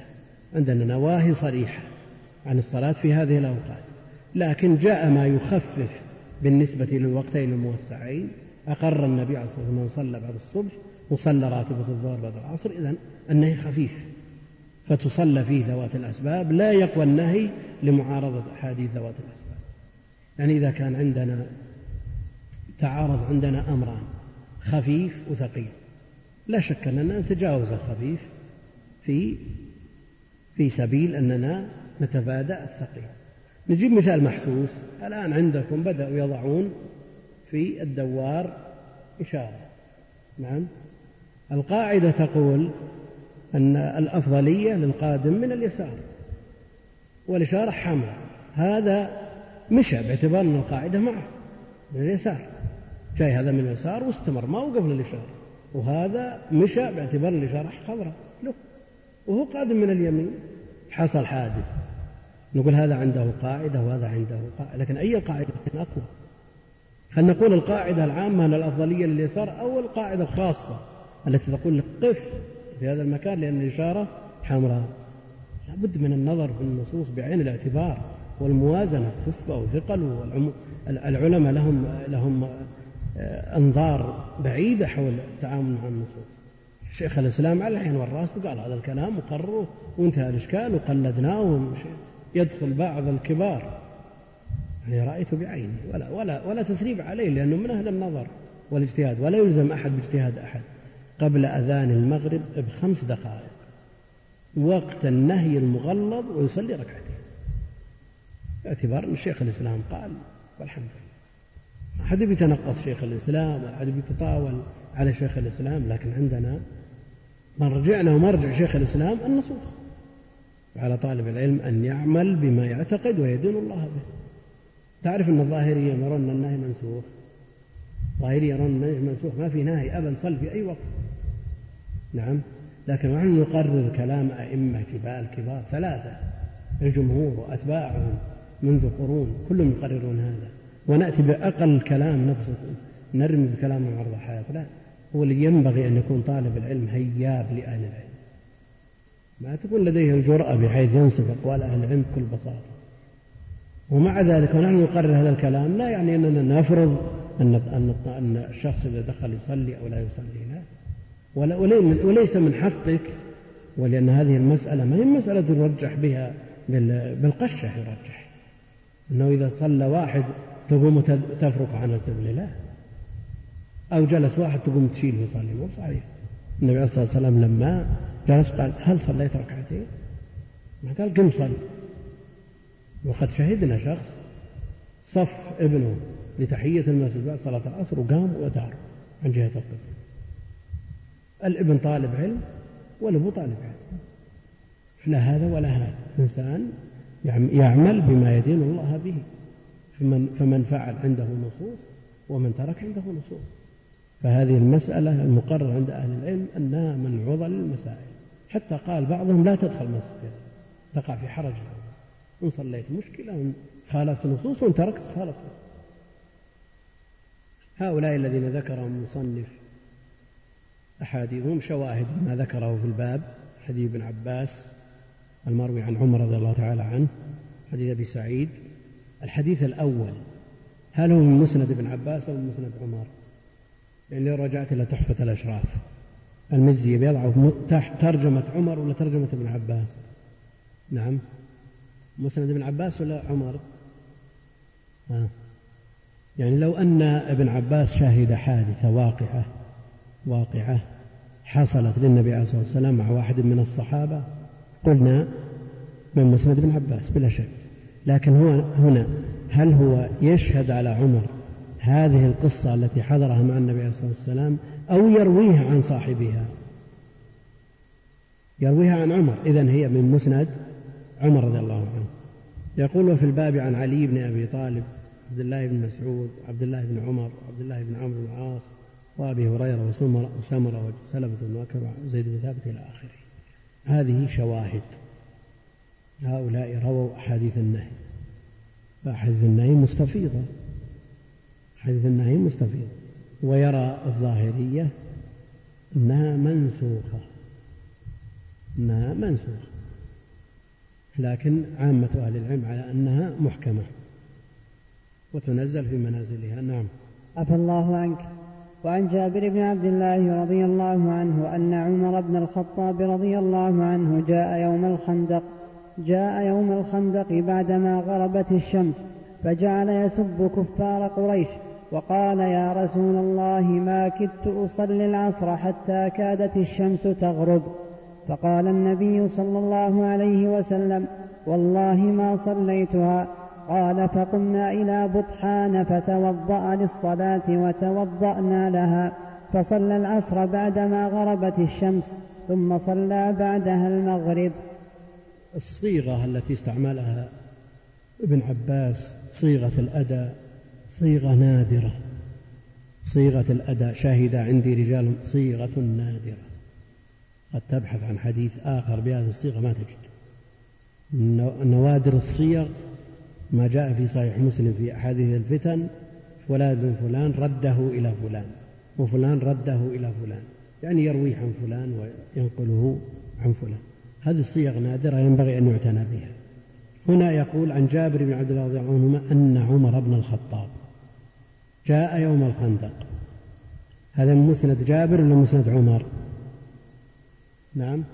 عندنا نواهي صريحة عن الصلاة في هذه الأوقات. لكن جاء ما يخفف بالنسبة للوقتين الموسعين. أقر النبي عليه الصلاة والسلام من صلى بعد الصبح وصلى راتبة الظهر بعد العصر إذا النهي خفيف. فتصلى فيه ذوات الأسباب لا يقوى النهي لمعارضة أحاديث ذوات الأسباب. يعني إذا كان عندنا تعارض عندنا أمران خفيف وثقيل. لا شك أننا نتجاوز الخفيف في في سبيل أننا نتفادى الثقيل. نجيب مثال محسوس الآن عندكم بدأوا يضعون في الدوار إشارة. نعم؟ القاعدة تقول أن الأفضلية للقادم من اليسار والإشارة حمراء هذا مشى باعتبار أن القاعدة معه من اليسار. جاي هذا من اليسار واستمر ما وقف للإشارة وهذا مشى باعتبار الإشارة خضراء. له وهو قادم من اليمين. حصل حادث. نقول هذا عنده قاعدة وهذا عنده قاعدة لكن أي قاعدة أقوى؟ خلينا نقول القاعدة العامة أن الأفضلية لليسار أو القاعدة الخاصة. التي تقول لك قف في هذا المكان لأن الإشارة حمراء. لابد من النظر في النصوص بعين الاعتبار والموازنة خفة وثقل والعلماء لهم لهم آه، أنظار بعيدة حول التعامل مع النصوص. شيخ الإسلام على العين والرأس وقال هذا الكلام وقرره وانتهى الإشكال وقلدناه يدخل بعض الكبار. يعني رأيت بعيني ولا ولا ولا تسريب عليه لأنه من أهل النظر والاجتهاد ولا يلزم أحد باجتهاد أحد. قبل أذان المغرب بخمس دقائق. وقت النهي المغلظ ويصلي ركعتين. باعتبار أن شيخ الإسلام قال والحمد لله. أحد يتنقص شيخ الإسلام ولا أحد يتطاول على شيخ الإسلام لكن عندنا مرجعنا ومرجع شيخ الإسلام النصوص. وعلى طالب العلم أن يعمل بما يعتقد ويدين الله به. تعرف أن الظاهرية يرون النهي منسوخ؟ الظاهرية يرون النهي منسوخ. ما في نهي أبدا صل في أي وقت. نعم. لكن نحن نقرر كلام أئمة كبار كبار ثلاثة الجمهور وأتباعهم منذ قرون كلهم يقررون هذا. ونأتي بأقل كلام نفسه نرمي بكلام عرض الحياة لا. هو اللي ينبغي أن يكون طالب العلم هياب لأهل العلم. ما تكون لديه الجرأة بحيث ينسب أقوال أهل العلم بكل بساطة. ومع ذلك ونحن نقرر هذا الكلام لا يعني أننا نفرض أن أن الشخص إذا دخل يصلي أو لا يصلي لا. وليس من حقك ولأن هذه المسألة ما هي مسألة يرجح بها بالقشة يرجح. أنه إذا صلى واحد تقوم تفرق عن القبلة لا. أو جلس واحد تقوم تشيل يصلي مو صحيح. النبي عليه الصلاة والسلام لما جلس قال هل صليت ركعتين؟ ما قال قم صل. وقد شهدنا شخص صف ابنه لتحية المسجد بعد صلاة العصر وقام ودار عن جهة القبلة. الابن طالب علم والابو طالب علم. لا هذا ولا هذا. إنسان يعمل بما يدين الله به. فمن, فمن فعل عنده نصوص ومن ترك عنده نصوص. فهذه المسألة المقرر عند أهل العلم أنها من عضل المسائل. حتى قال بعضهم لا تدخل مسجد تقع في حرج. إن صليت مشكلة إن خالفت نصوص وإن تركت خالفت. هؤلاء الذين ذكرهم المصنف أحاديثهم شواهد ما ذكره في الباب حديث ابن عباس المروي عن عمر رضي الله تعالى عنه حديث أبي سعيد. الحديث الأول هل هو من مسند ابن عباس أو من مسند عمر؟ يعني لو رجعت إلى تحفة الأشراف. المزي بيضعه تحت ترجمة عمر ولا ترجمة ابن عباس؟ نعم. مسند ابن عباس ولا عمر؟ آه. يعني لو أن ابن عباس شهد حادثة واقعة واقعة حصلت للنبي عليه الصلاة والسلام مع واحد من الصحابة. قلنا من مسند ابن عباس بلا شك. لكن هو هنا هل هو يشهد على عمر هذه القصة التي حضرها مع النبي عليه الصلاة والسلام أو يرويها عن صاحبها؟ يرويها عن عمر. إذا هي من مسند عمر رضي الله عنه. يقول وفي الباب عن علي بن أبي طالب عبد الله بن مسعود عبد الله بن عمر عبد الله بن عمرو بن العاص وأبي هريرة وسمرة وسلمة بن وكبع وزيد بن ثابت إلى آخره. هذه شواهد. هؤلاء رووا أحاديث النهي. فأحاديث النهي مستفيضة. أحاديث النهي مستفيضة. ويرى الظاهرية أنها منسوخة. أنها منسوخة. لكن عامة أهل العلم على أنها محكمة. وتنزل في منازلها. نعم. عفى الله عنك. وعن جابر بن عبد الله رضي الله عنه أن عمر بن الخطاب رضي الله عنه جاء يوم الخندق جاء يوم الخندق بعدما غربت الشمس فجعل يسب كفار قريش وقال يا رسول الله ما كدت أصلي العصر حتى كادت الشمس تغرب فقال النبي صلى الله عليه وسلم والله ما صليتها قال فقمنا إلى بطحان فتوضأ للصلاة وتوضأنا لها فصلى العصر بعدما غربت الشمس ثم صلى بعدها المغرب. الصيغة التي استعملها ابن عباس صيغة الأداء صيغة نادرة. صيغة الأداء شاهد عندي رجال صيغة نادرة. قد تبحث عن حديث آخر بهذه الصيغة ما تجد. نوادر الصيغ ما جاء في صحيح مسلم في أحاديث الفتن فلان بن فلان رده إلى فلان وفلان رده إلى فلان يعني يرويه عن فلان وينقله عن فلان. هذه الصيغ نادرة ينبغي أن يعتنى بها. هنا يقول عن جابر بن عبد الله رضي الله عنهما أن عمر بن الخطاب. جاء يوم الخندق. هذا من مسند جابر ولا مسند عمر؟ نعم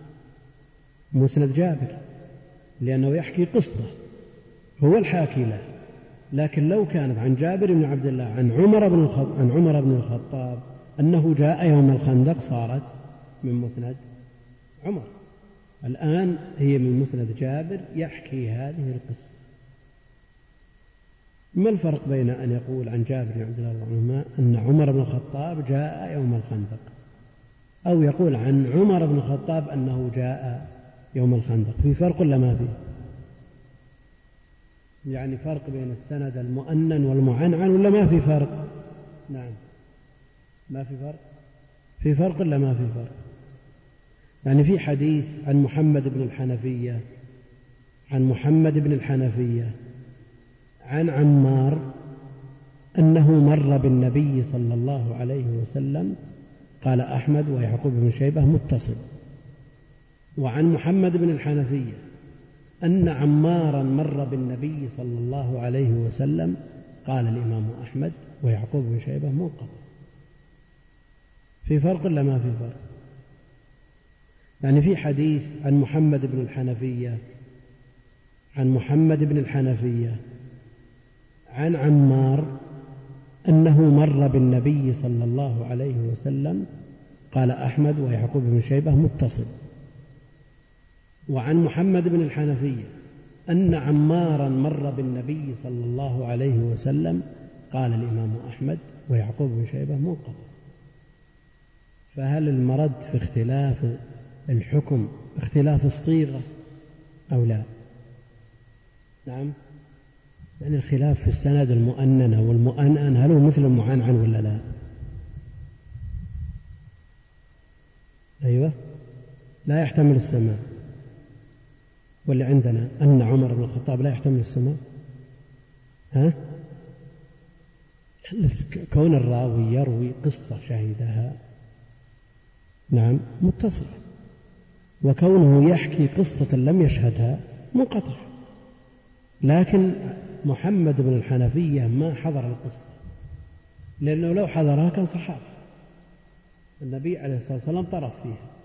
مسند جابر لأنه يحكي قصة. هو الحاكي له لكن لو كانت عن جابر بن عبد الله عن عمر بن عن عمر بن الخطاب أنه جاء يوم الخندق صارت من مسند عمر. الآن هي من مسند جابر يحكي هذه القصة. ما الفرق بين أن يقول عن جابر بن عبد الله عنهما أن عمر بن الخطاب جاء يوم الخندق أو يقول عن عمر بن الخطاب أنه جاء يوم الخندق؟ في فرق ولا ما فيه يعني فرق بين السند المؤنن والمعنعن ولا ما في فرق؟ نعم. ما في فرق؟ في فرق ولا ما في فرق؟ يعني في حديث عن محمد بن الحنفية عن محمد بن الحنفية عن عمار أنه مر بالنبي صلى الله عليه وسلم قال أحمد ويعقوب بن شيبة متصل وعن محمد بن الحنفية أن عمارا مر بالنبي صلى الله عليه وسلم قال الإمام أحمد ويعقوب بن شيبة منقطع. في فرق ولا ما في فرق؟ يعني في حديث عن محمد بن الحنفية عن محمد بن الحنفية عن عمار أنه مر بالنبي صلى الله عليه وسلم قال أحمد ويعقوب بن شيبة متصل. وعن محمد بن الحنفية أن عمارا مر بالنبي صلى الله عليه وسلم قال الإمام أحمد ويعقوب بن شيبة منقطع فهل المرد في اختلاف الحكم اختلاف الصيغة أو لا؟ نعم. يعني الخلاف في السند المؤننة والمؤنن هل هو مثل المعنعن ولا لا؟ أيوة. لا يحتمل السماء واللي عندنا أن عمر بن الخطاب لا يحتمل السماء؟ ها؟ كون الراوي يروي قصة شهدها نعم متصل. وكونه يحكي قصة لم يشهدها منقطع. لكن محمد بن الحنفية ما حضر القصة. لأنه لو حضرها كان صحابي النبي عليه الصلاة والسلام طرف فيها.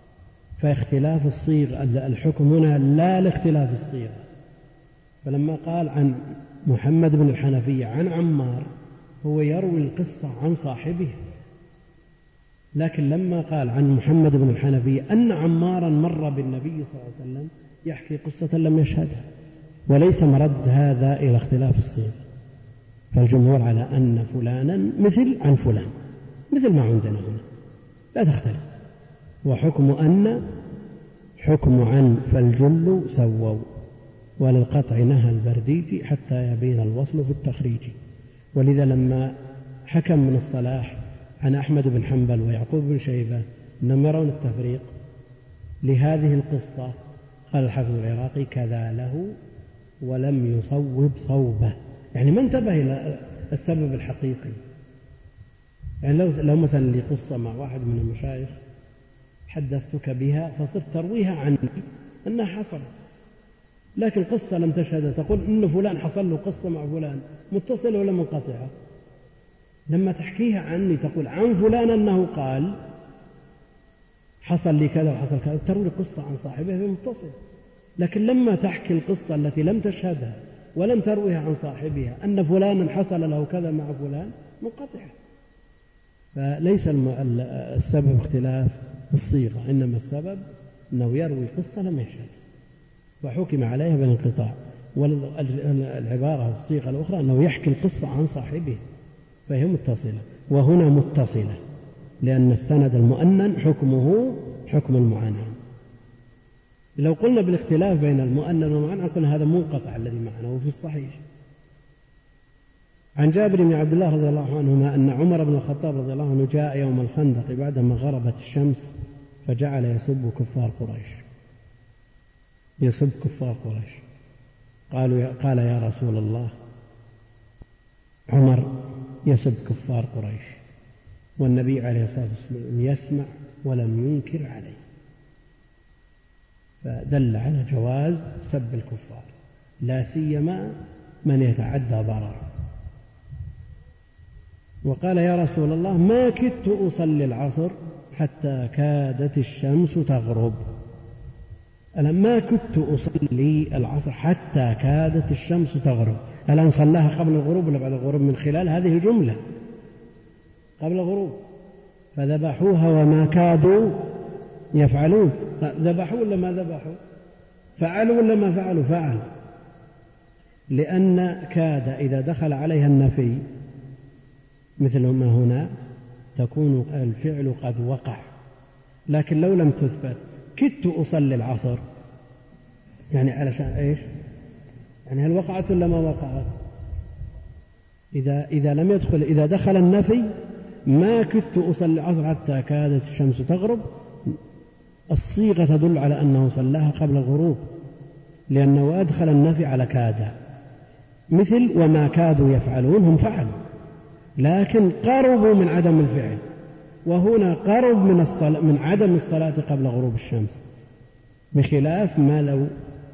فاختلاف الصيغ الحكم هنا لا لاختلاف الصيغة فلما قال عن محمد بن الحنفية عن عمار هو يروي القصة عن صاحبه. لكن لما قال عن محمد بن الحنفية أن عمارا مر بالنبي صلى الله عليه وسلم يحكي قصة لم يشهدها. وليس مرد هذا إلى اختلاف الصيغ. فالجمهور على أن فلانا مثل عن فلان مثل ما عندنا هنا. لا تختلف. وحكم أن حكم عن فالجل سووا وللقطع نهى البرديجي حتى يبين الوصل في التخريج. ولذا لما حكم من الصلاح عن أحمد بن حنبل ويعقوب بن شيبة أنهم يرون التفريق لهذه القصة. قال الحافظ العراقي كذا له ولم يصوب صوبة. يعني ما انتبه إلى السبب الحقيقي. يعني لو لو مثلا لي قصة مع واحد من المشايخ حدثتك بها فصرت ترويها عني أنها حصلت. لكن قصة لم تشهدها. تقول إن فلان حصل له قصة مع فلان. متصلة ولا منقطعة؟ لما تحكيها عني تقول عن فلان أنه قال حصل لي كذا وحصل كذا. تروي قصة عن صاحبه في متصل. لكن لما تحكي القصة التي لم تشهدها ولم ترويها عن صاحبها أن فلانا حصل له كذا مع فلان منقطعة. فليس السبب اختلاف. الصيغة إنما السبب أنه يروي قصة لم يشهد وحكم عليها بالانقطاع. والعبارة الصيغة الأخرى أنه يحكي القصة عن صاحبه فهي متصلة. وهنا متصلة لأن السند المؤنن حكمه حكم المعنى لو قلنا بالاختلاف بين المؤنن والمعنى قلنا هذا منقطع الذي معنا وفي الصحيح. عن جابر بن عبد الله رضي الله عنهما أن عمر بن الخطاب رضي الله عنه جاء يوم الخندق بعدما غربت الشمس فجعل يسب كفار قريش. يسب كفار قريش. قالوا قال يا رسول الله عمر يسب كفار قريش والنبي عليه الصلاة والسلام يسمع ولم ينكر عليه. فدل على جواز سب الكفار لا سيما من يتعدى ضرره وقال يا رسول الله ما كدت أصلي العصر حتى كادت الشمس تغرب. أنا ما كنت أصلي العصر حتى كادت الشمس تغرب؟ الآن صلاها قبل الغروب ولا بعد الغروب؟ من خلال هذه الجملة. قبل الغروب. فذبحوها وما كادوا يفعلون. ذبحوا ولا ما ذبحوا؟ فعلوا ولا ما فعلوا؟ فعلوا لأن كاد إذا دخل عليها النفي مثل ما هنا تكون الفعل قد وقع. لكن لو لم تثبت كدت أصلي العصر. يعني علشان إيش؟ يعني هل وقعت ولا ما وقعت؟ إذا إذا لم يدخل إذا دخل النفي ما كدت أصلي العصر حتى كادت الشمس تغرب. الصيغة تدل على أنه صلاها قبل الغروب لأنه أدخل النفي على كاد. مثل وما كادوا يفعلون هم فعلوا. لكن قربوا من عدم الفعل. وهنا قرب من الصلاة من عدم الصلاة قبل غروب الشمس. بخلاف ما لو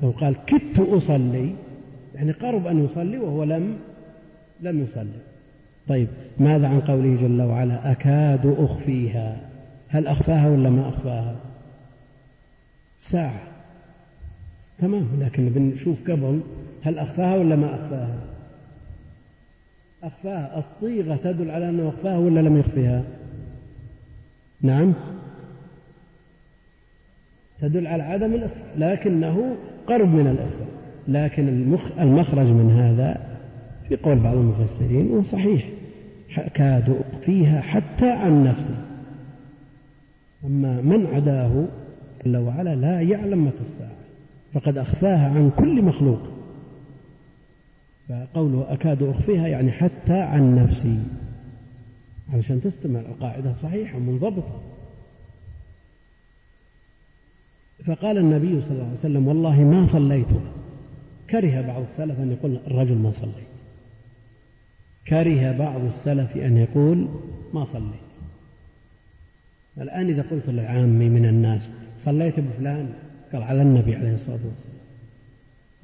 لو قال كدت أصلي يعني قرب أن يصلي وهو لم لم يصلي. طيب ماذا عن قوله جل وعلا أكاد أخفيها؟ هل أخفاها ولا ما أخفاها؟ ساعة. تمام لكن بنشوف قبل هل أخفاها ولا ما أخفاها؟ أخفاها. الصيغة تدل على أنه أخفاها ولا لم يخفيها؟ نعم. تدل على عدم الإخفاء لكنه قرب من الإخفاء. لكن المخرج من هذا في قول بعض المفسرين وصحيح كاد أخفيها حتى عن نفسه. أما من عداه جل وعلا لا يعلم متى الساعة. فقد أخفاها عن كل مخلوق. فقوله أكاد أخفيها يعني حتى عن نفسي. علشان تستمع القاعدة صحيحة منضبطة فقال النبي صلى الله عليه وسلم والله ما صليتها كره بعض السلف أن يقول الرجل ما صليت كره بعض السلف أن يقول ما صليت الآن إذا قلت للعامي من الناس صليت بفلان قال على النبي عليه الصلاة والسلام.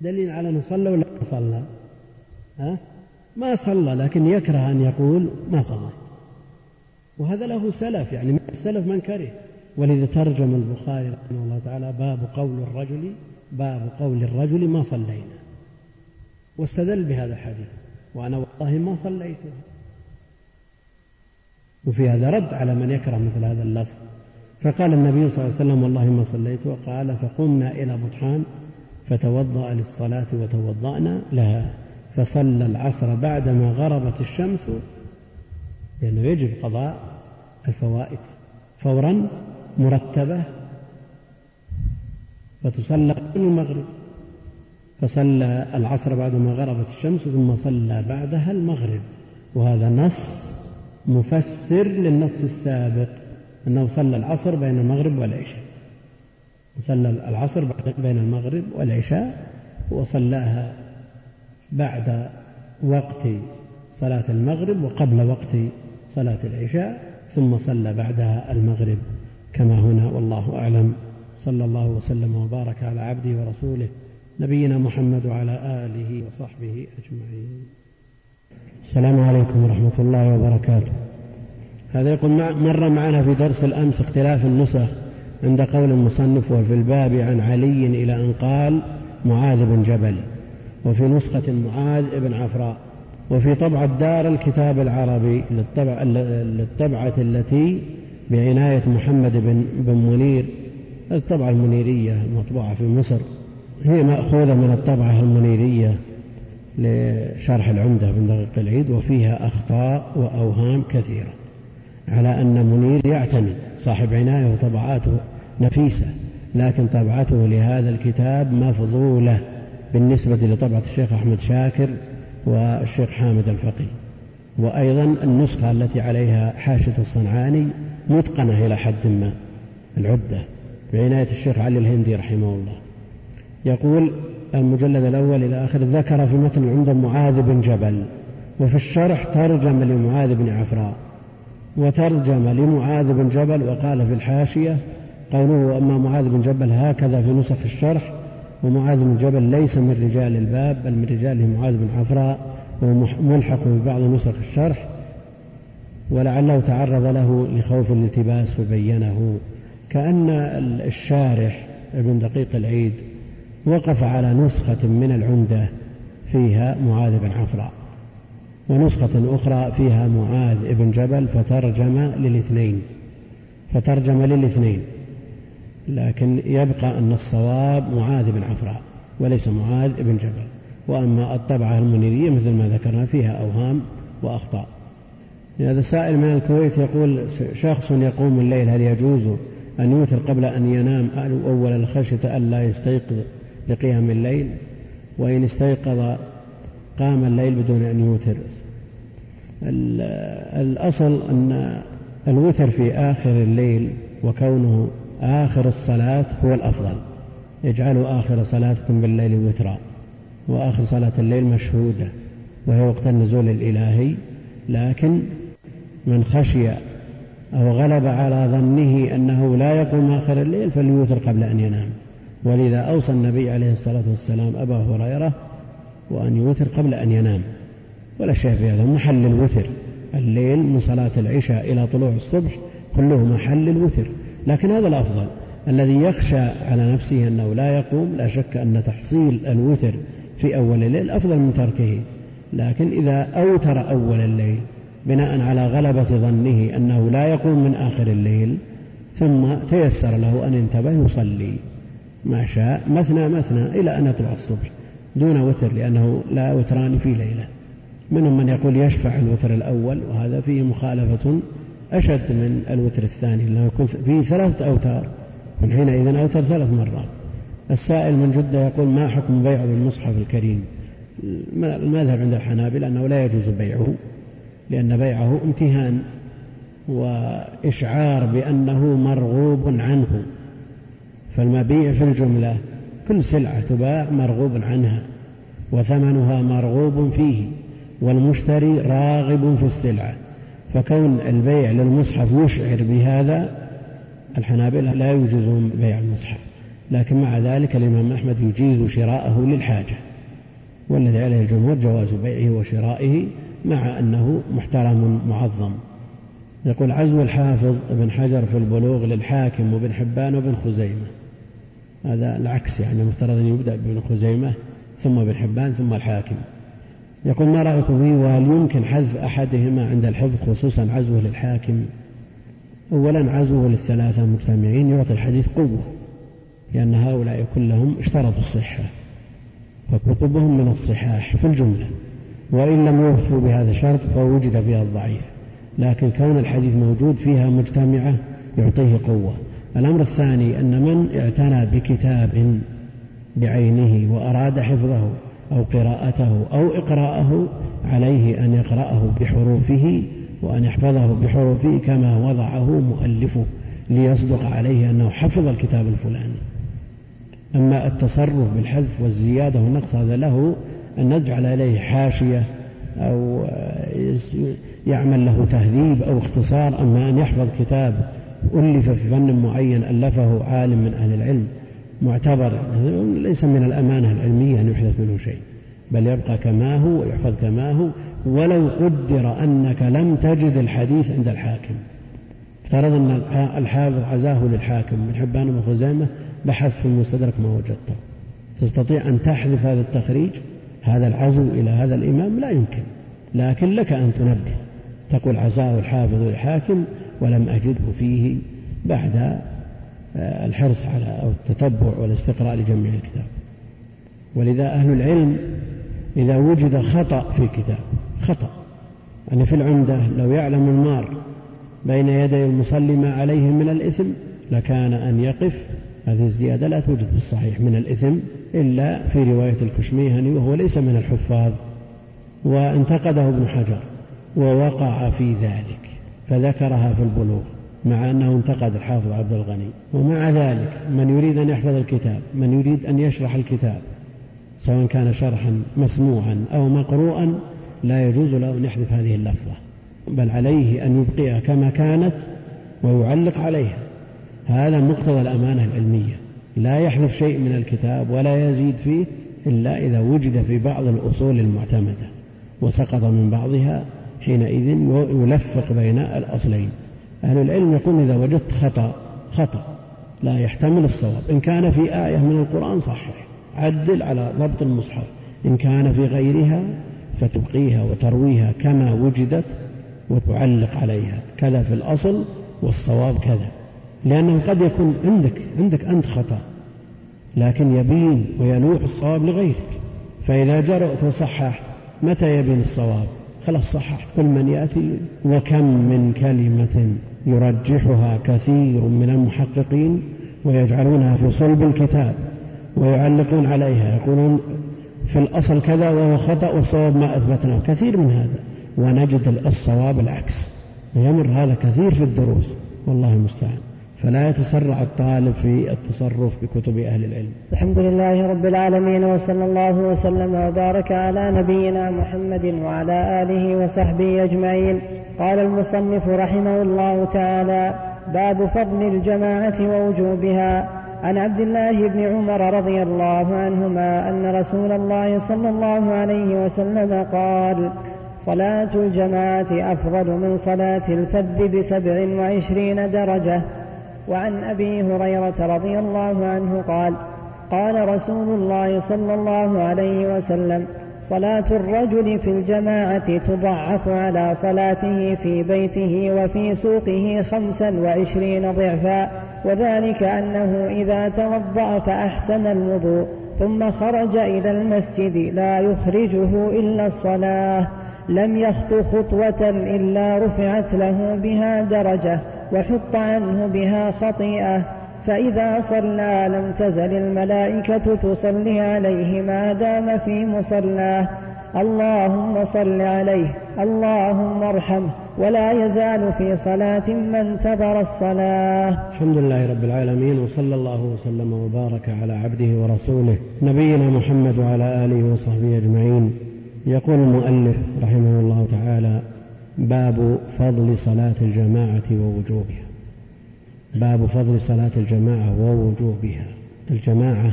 دليل على أنه صلى ولا ما صلى. ها؟ ما صلى لكن يكره أن يقول ما صليت وهذا له سلف يعني من السلف من كره. ولذا ترجم البخاري رحمه الله تعالى باب قول الرجل باب قول الرجل ما صلينا. واستدل بهذا الحديث. وأنا والله ما صليتها وفي هذا رد على من يكره مثل هذا اللفظ. فقال النبي صلى الله عليه وسلم والله ما صليت وقال فقمنا إلى بطحان فتوضأ للصلاة وتوضأنا لها. فصلى العصر بعدما غربت الشمس لأنه يجب قضاء الفوائد فورا مرتبة. فتصلى قبل المغرب فصلى العصر بعدما غربت الشمس ثم صلى بعدها المغرب. وهذا نص مفسر للنص السابق أنه صلى العصر بين المغرب والعشاء. صلى العصر بين المغرب والعشاء وصلاها بعد وقت صلاة المغرب وقبل وقت صلاة العشاء ثم صلى بعدها المغرب. كما هنا والله أعلم. صلى الله وسلم وبارك على عبده ورسوله نبينا محمد وعلى آله وصحبه أجمعين. السلام عليكم ورحمة الله وبركاته. هذا يقول مر معنا في درس الأمس اختلاف النسخ عند قول المصنف وفي الباب عن علي إلى أن قال معاذ بن جبل. وفي نسخة معاذ بن عفراء وفي طبعة دار الكتاب العربي للطبع للطبعة التي بعناية محمد بن, بن منير الطبعة المنيرية المطبوعة في مصر. هي مأخوذة من الطبعة المنيرية لشرح العمدة بن دقيق العيد وفيها أخطاء وأوهام كثيرة على أن منير يعتني صاحب عناية وطبعاته نفيسة لكن طبعته لهذا الكتاب مفضولة. بالنسبة لطبعة الشيخ أحمد شاكر والشيخ حامد الفقي وأيضا النسخة التي عليها حاشة الصنعاني متقنة إلى حد ما العدة بعناية الشيخ علي الهندي رحمه الله. يقول المجلد الأول إلى آخر ذكر في متن العمدة معاذ بن جبل وفي الشرح ترجم لمعاذ بن عفراء وترجم لمعاذ بن جبل وقال في الحاشية قوله أما معاذ بن جبل هكذا في نسخ الشرح ومعاذ بن جبل ليس من رجال الباب بل من رجاله معاذ بن عفراء وهو ملحق ببعض نسخ الشرح ولعله تعرض له لخوف الالتباس فبينه كأن الشارح ابن دقيق العيد وقف على نسخة من العمدة فيها معاذ بن عفراء ونسخة أخرى فيها معاذ بن جبل فترجم للاثنين فترجم للاثنين. لكن يبقى أن الصواب معاذ بن عفراء وليس معاذ بن جبل. وأما الطبعة المنيرية مثل ما ذكرنا فيها أوهام وأخطاء. هذا سائل من الكويت يقول شخص يقوم الليل هل يجوز أن يوتر قبل أن ينام أول الخشية ألا يستيقظ لقيام الليل؟ وإن استيقظ قام الليل بدون أن يوتر. الأصل أن الوتر في آخر الليل وكونه آخر الصلاة هو الأفضل. اجعلوا آخر صلاتكم بالليل وترا. وآخر صلاة الليل مشهودة وهي وقت النزول الإلهي. لكن من خشي أو غلب على ظنه أنه لا يقوم آخر الليل فليوتر قبل أن ينام. ولذا أوصى النبي عليه الصلاة والسلام أبا هريرة وأن يوتر قبل أن ينام. ولا شيء في هذا محل الوتر. الليل من صلاة العشاء إلى طلوع الصبح كله محل الوتر. لكن هذا الأفضل. الذي يخشى على نفسه أنه لا يقوم لا شك أن تحصيل الوتر في أول الليل أفضل من تركه. لكن إذا أوتر أول الليل بناء على غلبة ظنه أنه لا يقوم من آخر الليل ثم تيسر له أن انتبه يصلي. ما شاء مثنى مثنى إلى أن يطلع الصبح دون وتر لأنه لا وتران في ليلة. منهم من يقول يشفع الوتر الأول وهذا فيه مخالفة أشد من الوتر الثاني لأنه يكون فيه ثلاثة أوتار. حينئذ أوتر ثلاث مرات. السائل من جدة يقول ما حكم بيع بالمصحف الكريم؟ المذهب عند الحنابلة أنه لا يجوز بيعه لأن بيعه امتهان وإشعار بأنه مرغوب عنه. فالمبيع في الجملة كل سلعة تباع مرغوب عنها وثمنها مرغوب فيه والمشتري راغب في السلعة. فكون البيع للمصحف يشعر بهذا الحنابلة لا يجوزون بيع المصحف. لكن مع ذلك الإمام أحمد يجيز شراءه للحاجة. والذي عليه الجمهور جواز بيعه وشرائه مع أنه محترم معظم. يقول عزو الحافظ ابن حجر في البلوغ للحاكم وابن حبان وابن خزيمة. هذا العكس يعني مفترض أن يبدأ بابن خزيمة ثم ابن حبان ثم الحاكم. يقول ما رأيكم فيه وهل يمكن حذف أحدهما عند الحفظ خصوصا عزوه للحاكم؟ أولا عزوه للثلاثة مجتمعين يعطي الحديث قوة لأن هؤلاء كلهم اشترطوا الصحة فكتبهم من الصحاح في الجملة وإن لم يوفوا بهذا الشرط فوجد فيها الضعيف لكن كون الحديث موجود فيها مجتمعة يعطيه قوة. الأمر الثاني أن من اعتنى بكتاب بعينه وأراد حفظه أو قراءته أو إقراءه عليه أن يقرأه بحروفه وأن يحفظه بحروفه كما وضعه مؤلفه ليصدق عليه أنه حفظ الكتاب الفلاني. أما التصرف بالحذف والزيادة والنقص هذا له أن نجعل إليه حاشية أو يعمل له تهذيب أو اختصار أما أن يحفظ كتاب ألف في فن معين ألفه عالم من أهل العلم. معتبر ليس من الأمانة العلمية أن يحدث منه شيء بل يبقى كما هو ويحفظ كما هو ولو قدر أنك لم تجد الحديث عند الحاكم. افترض أن الحافظ عزاه للحاكم من حبان بن خزيمة بحث في المستدرك ما وجدته تستطيع أن تحذف هذا التخريج؟ هذا العزو إلى هذا الإمام لا يمكن. لكن لك أن تنبه. تقول عزاه الحافظ الحاكم ولم أجده فيه بعد الحرص على أو التتبع والاستقراء لجميع الكتاب. ولذا أهل العلم إذا وجد خطأ في كتاب خطأ. يعني في العمدة لو يعلم المار بين يدي المصلي ما عليه من الإثم لكان أن يقف. هذه الزيادة لا توجد في الصحيح من الإثم إلا في رواية الكشميهني وهو ليس من الحفاظ وانتقده ابن حجر ووقع في ذلك فذكرها في البلوغ. مع أنه انتقد الحافظ عبد الغني. ومع ذلك من يريد أن يحفظ الكتاب من يريد أن يشرح الكتاب سواء كان شرحا مسموعا أو مقروءا لا يجوز له أن يحذف هذه اللفظة. بل عليه أن يبقيها كما كانت ويعلق عليها. هذا مقتضى الأمانة العلمية. لا يحذف شيء من الكتاب ولا يزيد فيه إلا إذا وجد في بعض الأصول المعتمدة وسقط من بعضها حينئذ يلفق بين الأصلين. أهل العلم يقول إذا وجدت خطأ خطأ. لا يحتمل الصواب. إن كان في آية من القرآن صحح عدل على ضبط المصحف. إن كان في غيرها فتبقيها وترويها كما وجدت وتعلق عليها. كذا في الأصل والصواب كذا. لأنه قد يكون عندك عندك أنت خطأ. لكن يبين وينوح الصواب لغيرك. فإذا جرأت وصححت متى يبين الصواب؟ خلاص صححت كل من يأتي وكم من كلمة يرجحها كثير من المحققين ويجعلونها في صلب الكتاب ويعلقون عليها. يقولون في الأصل كذا وهو خطأ والصواب ما أثبتناه. كثير من هذا. ونجد الصواب العكس. يمر هذا كثير في الدروس. والله المستعان. فلا يتسرع الطالب في التصرف بكتب أهل العلم. الحمد لله رب العالمين وصلى الله وسلم وبارك على نبينا محمد وعلى آله وصحبه أجمعين. قال المصنف رحمه الله تعالى باب فضل الجماعة ووجوبها. عن عبد الله بن عمر رضي الله عنهما أن رسول الله صلى الله عليه وسلم قال صلاة الجماعة أفضل من صلاة الفذ بسبع وعشرين درجة. وعن أبي هريرة رضي الله عنه قال قال رسول الله صلى الله عليه وسلم صلاة الرجل في الجماعة تضعف على صلاته في بيته وفي سوقه خمسا وعشرين ضعفا وذلك أنه إذا توضأ فأحسن الوضوء ثم خرج إلى المسجد لا يخرجه إلا الصلاة لم يخط خطوة إلا رفعت له بها درجة. وحط عنه بها خطيئة فإذا صلى لم تزل الملائكة تصلي عليه ما دام في مصلاه. اللهم صل عليه اللهم ارحمه ولا يزال في صلاة ما انتظر الصلاة. الحمد لله رب العالمين وصلى الله وسلم وبارك على عبده ورسوله نبينا محمد وعلى آله وصحبه أجمعين. يقول المؤلف رحمه الله تعالى باب فضل صلاة الجماعة ووجوبها. باب فضل صلاة الجماعة ووجوبها. الجماعة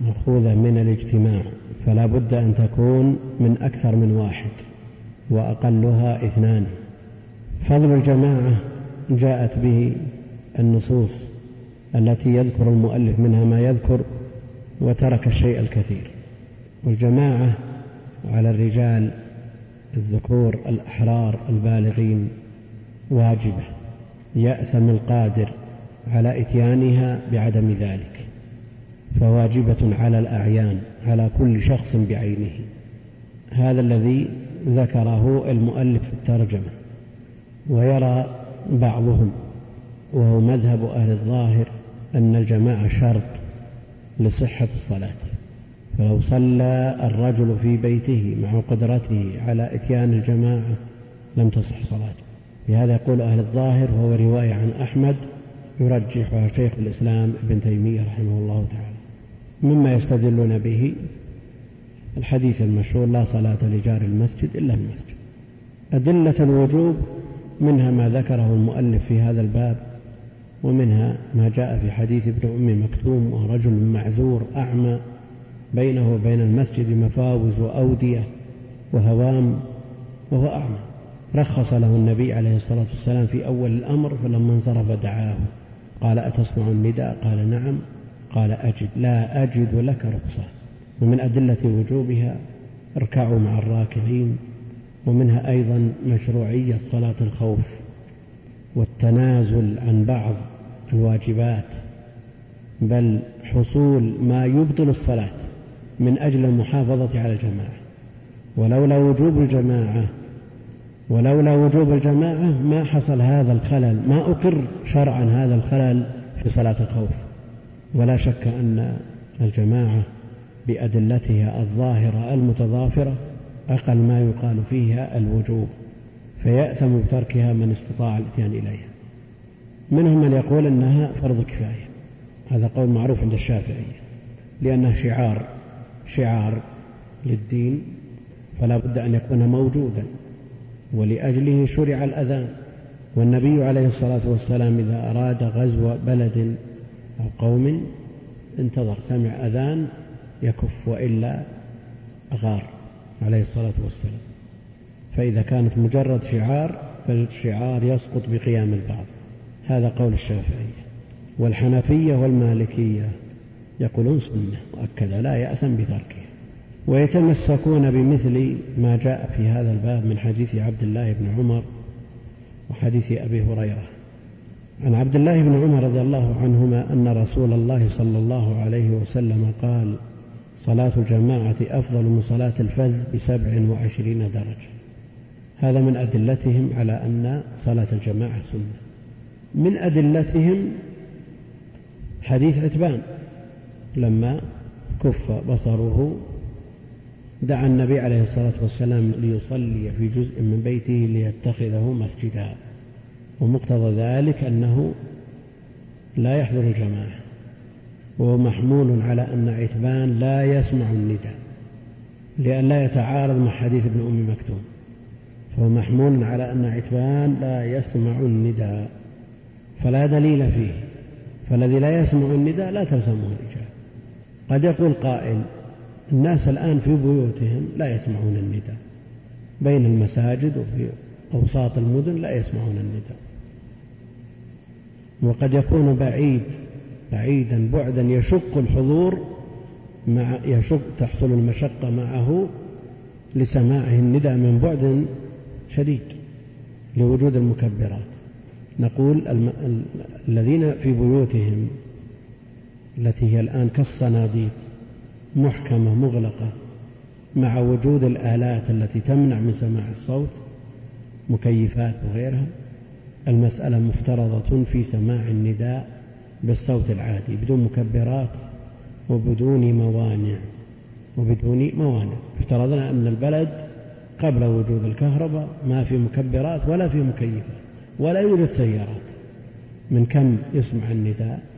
مأخوذة من الاجتماع فلا بد أن تكون من أكثر من واحد وأقلها اثنان. فضل الجماعة جاءت به النصوص التي يذكر المؤلف منها ما يذكر وترك الشيء الكثير. والجماعة على الرجال الذكور الأحرار البالغين واجبة يأثم القادر على إتيانها بعدم ذلك فواجبة على الأعيان على كل شخص بعينه. هذا الذي ذكره المؤلف في الترجمة ويرى بعضهم وهو مذهب أهل الظاهر أن الجماعة شرط لصحة الصلاة. فلو صلى الرجل في بيته مع قدرته على إتيان الجماعة. لم تصح صلاته. بهذا يقول أهل الظاهر وهو رواية عن أحمد يرجحها شيخ الإسلام ابن تيمية رحمه الله تعالى. مما يستدلون به الحديث المشهور لا صلاة لجار المسجد إلا المسجد. أدلة الوجوب منها ما ذكره المؤلف في هذا الباب ومنها ما جاء في حديث ابن أم مكتوم ورجل معذور أعمى بينه وبين المسجد مفاوز وأودية وهوام وهو أعمى. رخص له النبي عليه الصلاة والسلام في أول الأمر فلما انصرف دعاه. قال أتسمع النداء؟ قال نعم. قال أجد. لا أجد لك رخصة. ومن أدلة وجوبها اركعوا مع الراكعين. ومنها أيضا مشروعية صلاة الخوف والتنازل عن بعض الواجبات بل حصول ما يبطل الصلاة. من أجل المحافظة على الجماعة. ولولا وجوب الجماعة ولولا وجوب الجماعة ما حصل هذا الخلل ما أقر شرعا هذا الخلل في صلاة الخوف. ولا شك أن الجماعة بأدلتها الظاهرة المتضافرة أقل ما يقال فيها الوجوب فيأثم بتركها من استطاع الإتيان إليها. منهم من يقول أنها فرض كفاية. هذا قول معروف عند الشافعي لأنه شعار شعار للدين فلا بد أن يكون موجودا ولأجله شرع الأذان والنبي عليه الصلاة والسلام إذا أراد غزو بلد أو قوم انتظر سمع أذان يكف وإلا أغار عليه الصلاة والسلام. فإذا كانت مجرد شعار فالشعار يسقط بقيام البعض. هذا قول الشافعية. والحنفية والمالكية. يقولون سنة مؤكدة لا يأثم بتركها ويتمسكون بمثل ما جاء في هذا الباب من حديث عبد الله بن عمر وحديث أبي هريرة. عن عبد الله بن عمر رضي الله عنهما أن رسول الله صلى الله عليه وسلم قال صلاة الجماعة أفضل من صلاة الفذ بسبع وعشرين درجة. هذا من أدلتهم على أن صلاة الجماعة سنة. من أدلتهم حديث عتبان. لما كف بصره دعا النبي عليه الصلاة والسلام ليصلي في جزء من بيته ليتخذه مسجدا. ومقتضى ذلك أنه لا يحضر الجماعة. وهو محمول على أن عتبان لا يسمع النداء لا يتعارض مع حديث ابن أم مكتوم. فهو محمول على أن عتبان لا يسمع النداء. فلا دليل فيه. فالذي لا يسمع النداء لا تلزمه الإجابة. قد يقول قائل الناس الآن في بيوتهم لا يسمعون النداء بين المساجد وفي أوساط المدن لا يسمعون النداء وقد يكون بعيد بعيدا بعدا يشق الحضور مع يشق تحصل المشقة معه لسماعه النداء من بعد شديد لوجود المكبرات نقول. الذين في بيوتهم التي هي الآن كالصناديق محكمة مغلقة مع وجود الآلات التي تمنع من سماع الصوت مكيفات وغيرها المسألة مفترضة في سماع النداء بالصوت العادي بدون مكبرات وبدون موانع وبدون موانع. افترضنا أن البلد قبل وجود الكهرباء ما في مكبرات ولا في مكيفات ولا يوجد سيارات. من كم يسمع النداء؟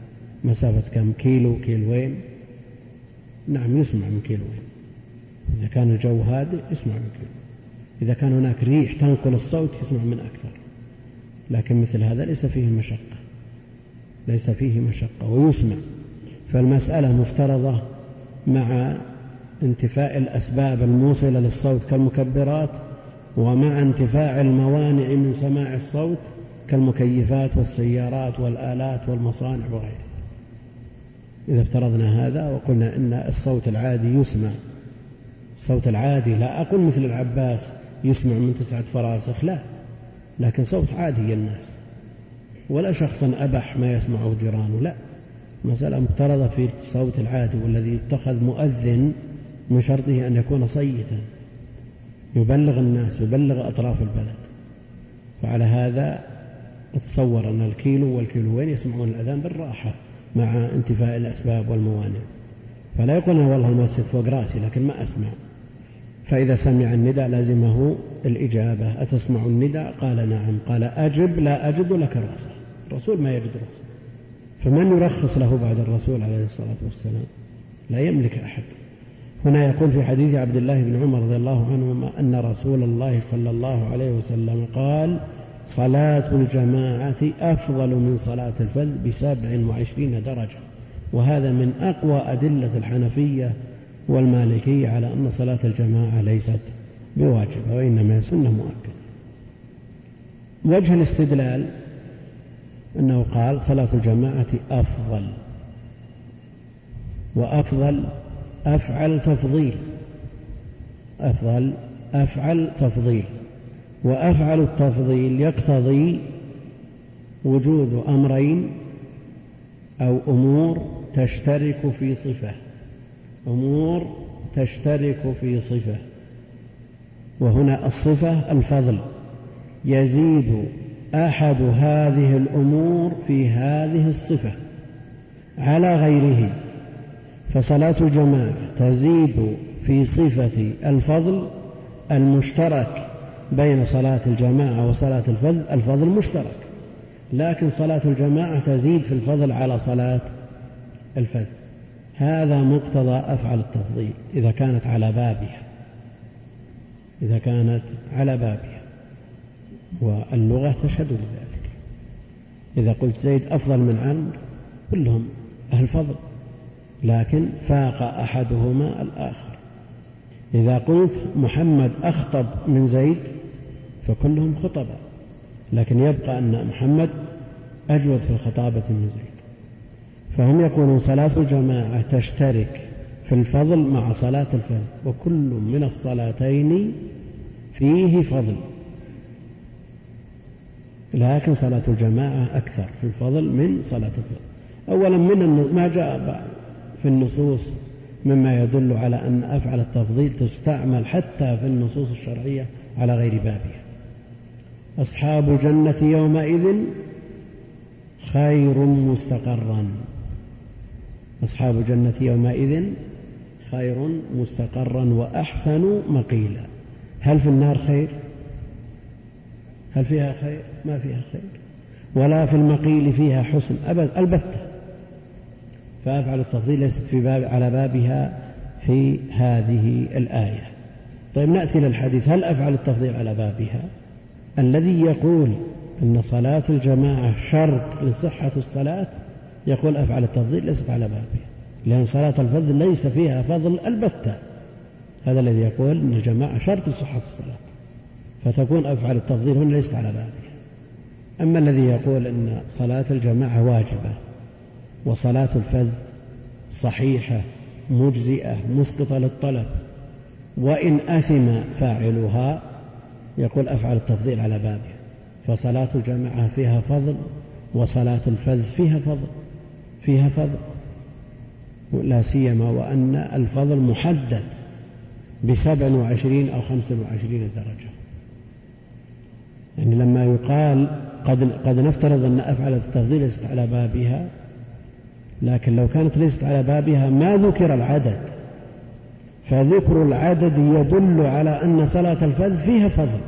مسافة كم؟ كيلو كيلوين. نعم يسمع من كيلوين. إذا كان الجو هادئ يسمع من كيلو إذا كان هناك ريح تنقل الصوت يسمع من أكثر. لكن مثل هذا ليس فيه مشقة. ليس فيه مشقة ويسمع. فالمسألة مفترضة مع انتفاء الأسباب الموصلة للصوت كالمكبرات ومع انتفاع الموانع من سماع الصوت كالمكيفات والسيارات والآلات والمصانع وغيرها. إذا افترضنا هذا وقلنا إن الصوت العادي يسمع. الصوت العادي لا أقول مثل العباس يسمع من تسعة فراسخ لا. لكن صوت عادي الناس ولا شخصا أبح ما يسمعه جيرانه لا. مسألة مفترضة في الصوت العادي والذي يتخذ مؤذن من شرطه أن يكون صيتا. يبلغ الناس يبلغ أطراف البلد. فعلى هذا اتصور أن الكيلو والكيلوين يسمعون الأذان بالراحة. مع انتفاء الأسباب والموانع. فلا يقول والله المسجد فوق رأسي لكن ما أسمع. فإذا سمع النداء لازمه الإجابة. أتسمع النداء؟ قال نعم. قال أجب لا أجد لك رخصة الرسول ما يجد رخصة فمن يرخص له بعد الرسول عليه الصلاة والسلام؟ لا يملك أحد. هنا يقول في حديث عبد الله بن عمر رضي الله عنهما أن رسول الله صلى الله عليه وسلم قال صلاة الجماعة أفضل من صلاة الفذ بسبع وعشرين درجة. وهذا من أقوى أدلة الحنفية والمالكية على أن صلاة الجماعة ليست بواجبة وإنما سنة مؤكدة. وجه الاستدلال أنه قال صلاة الجماعة أفضل وأفضل أفعل تفضيل أفضل أفعل تفضيل. وأفعل التفضيل يقتضي وجود أمرين أو أمور تشترك في صفة. أمور تشترك في صفة. وهنا الصفة الفضل. يزيد أحد هذه الأمور في هذه الصفة على غيره. فصلاة الجماعة تزيد في صفة الفضل المشترك بين صلاة الجماعة وصلاة الفضل الفضل مشترك لكن صلاة الجماعة تزيد في الفضل على صلاة الفذ هذا مقتضى أفعل التفضيل إذا كانت على بابها إذا كانت على بابها واللغة تشهد لذلك. إذا قلت زيد أفضل من عمرو كلهم أهل فضل لكن فاق أحدهما الآخر. إذا قلت محمد أخطب من زيد فكلهم خطباء لكن يبقى أن محمد أجود في الخطابة من زيد. فهم يقولون صلاة الجماعة تشترك في الفضل مع صلاة الفضل وكل من الصلاتين فيه فضل. لكن صلاة الجماعة أكثر في الفضل من صلاة الفضل أولا من ما جاء في النصوص مما يدل على أن أفعل التفضيل تستعمل حتى في النصوص الشرعية على غير بابها. أصحاب الجنة يومئذ خير مستقرا. أصحاب الجنة يومئذ خير مستقرا وأحسن مقيلا. هل في النار خير؟ هل فيها خير؟ ما فيها خير. ولا في المقيل فيها حسن. أبد البتة. فأفعل التفضيل ليست في باب على بابها في هذه الآية. طيب نأتي للحديث هل أفعل التفضيل على بابها؟ الذي يقول أن صلاة الجماعة شرط لصحة الصلاة يقول أفعل التفضيل ليست على بابها لأن صلاة الفضل ليس فيها فضل البتة. هذا الذي يقول أن الجماعة شرط لصحة الصلاة فتكون أفعل التفضيل هنا ليست على بابها. أما الذي يقول أن صلاة الجماعة واجبة وصلاة الفذ صحيحة مجزئة مسقطة للطلب. وإن أثم فاعلها يقول أفعل التفضيل على بابها. فصلاة الجماعة فيها فضل وصلاة الفذ فيها فضل فيها فضل. لا سيما وأن الفضل محدد بسبع وعشرين أو خمس وعشرين درجة. يعني لما يقال قد, قد نفترض أن أفعل التفضيل ليست على بابها لكن لو كانت ليست على بابها ما ذكر العدد. فذكر العدد يدل على أن صلاة الفذ فيها فضل.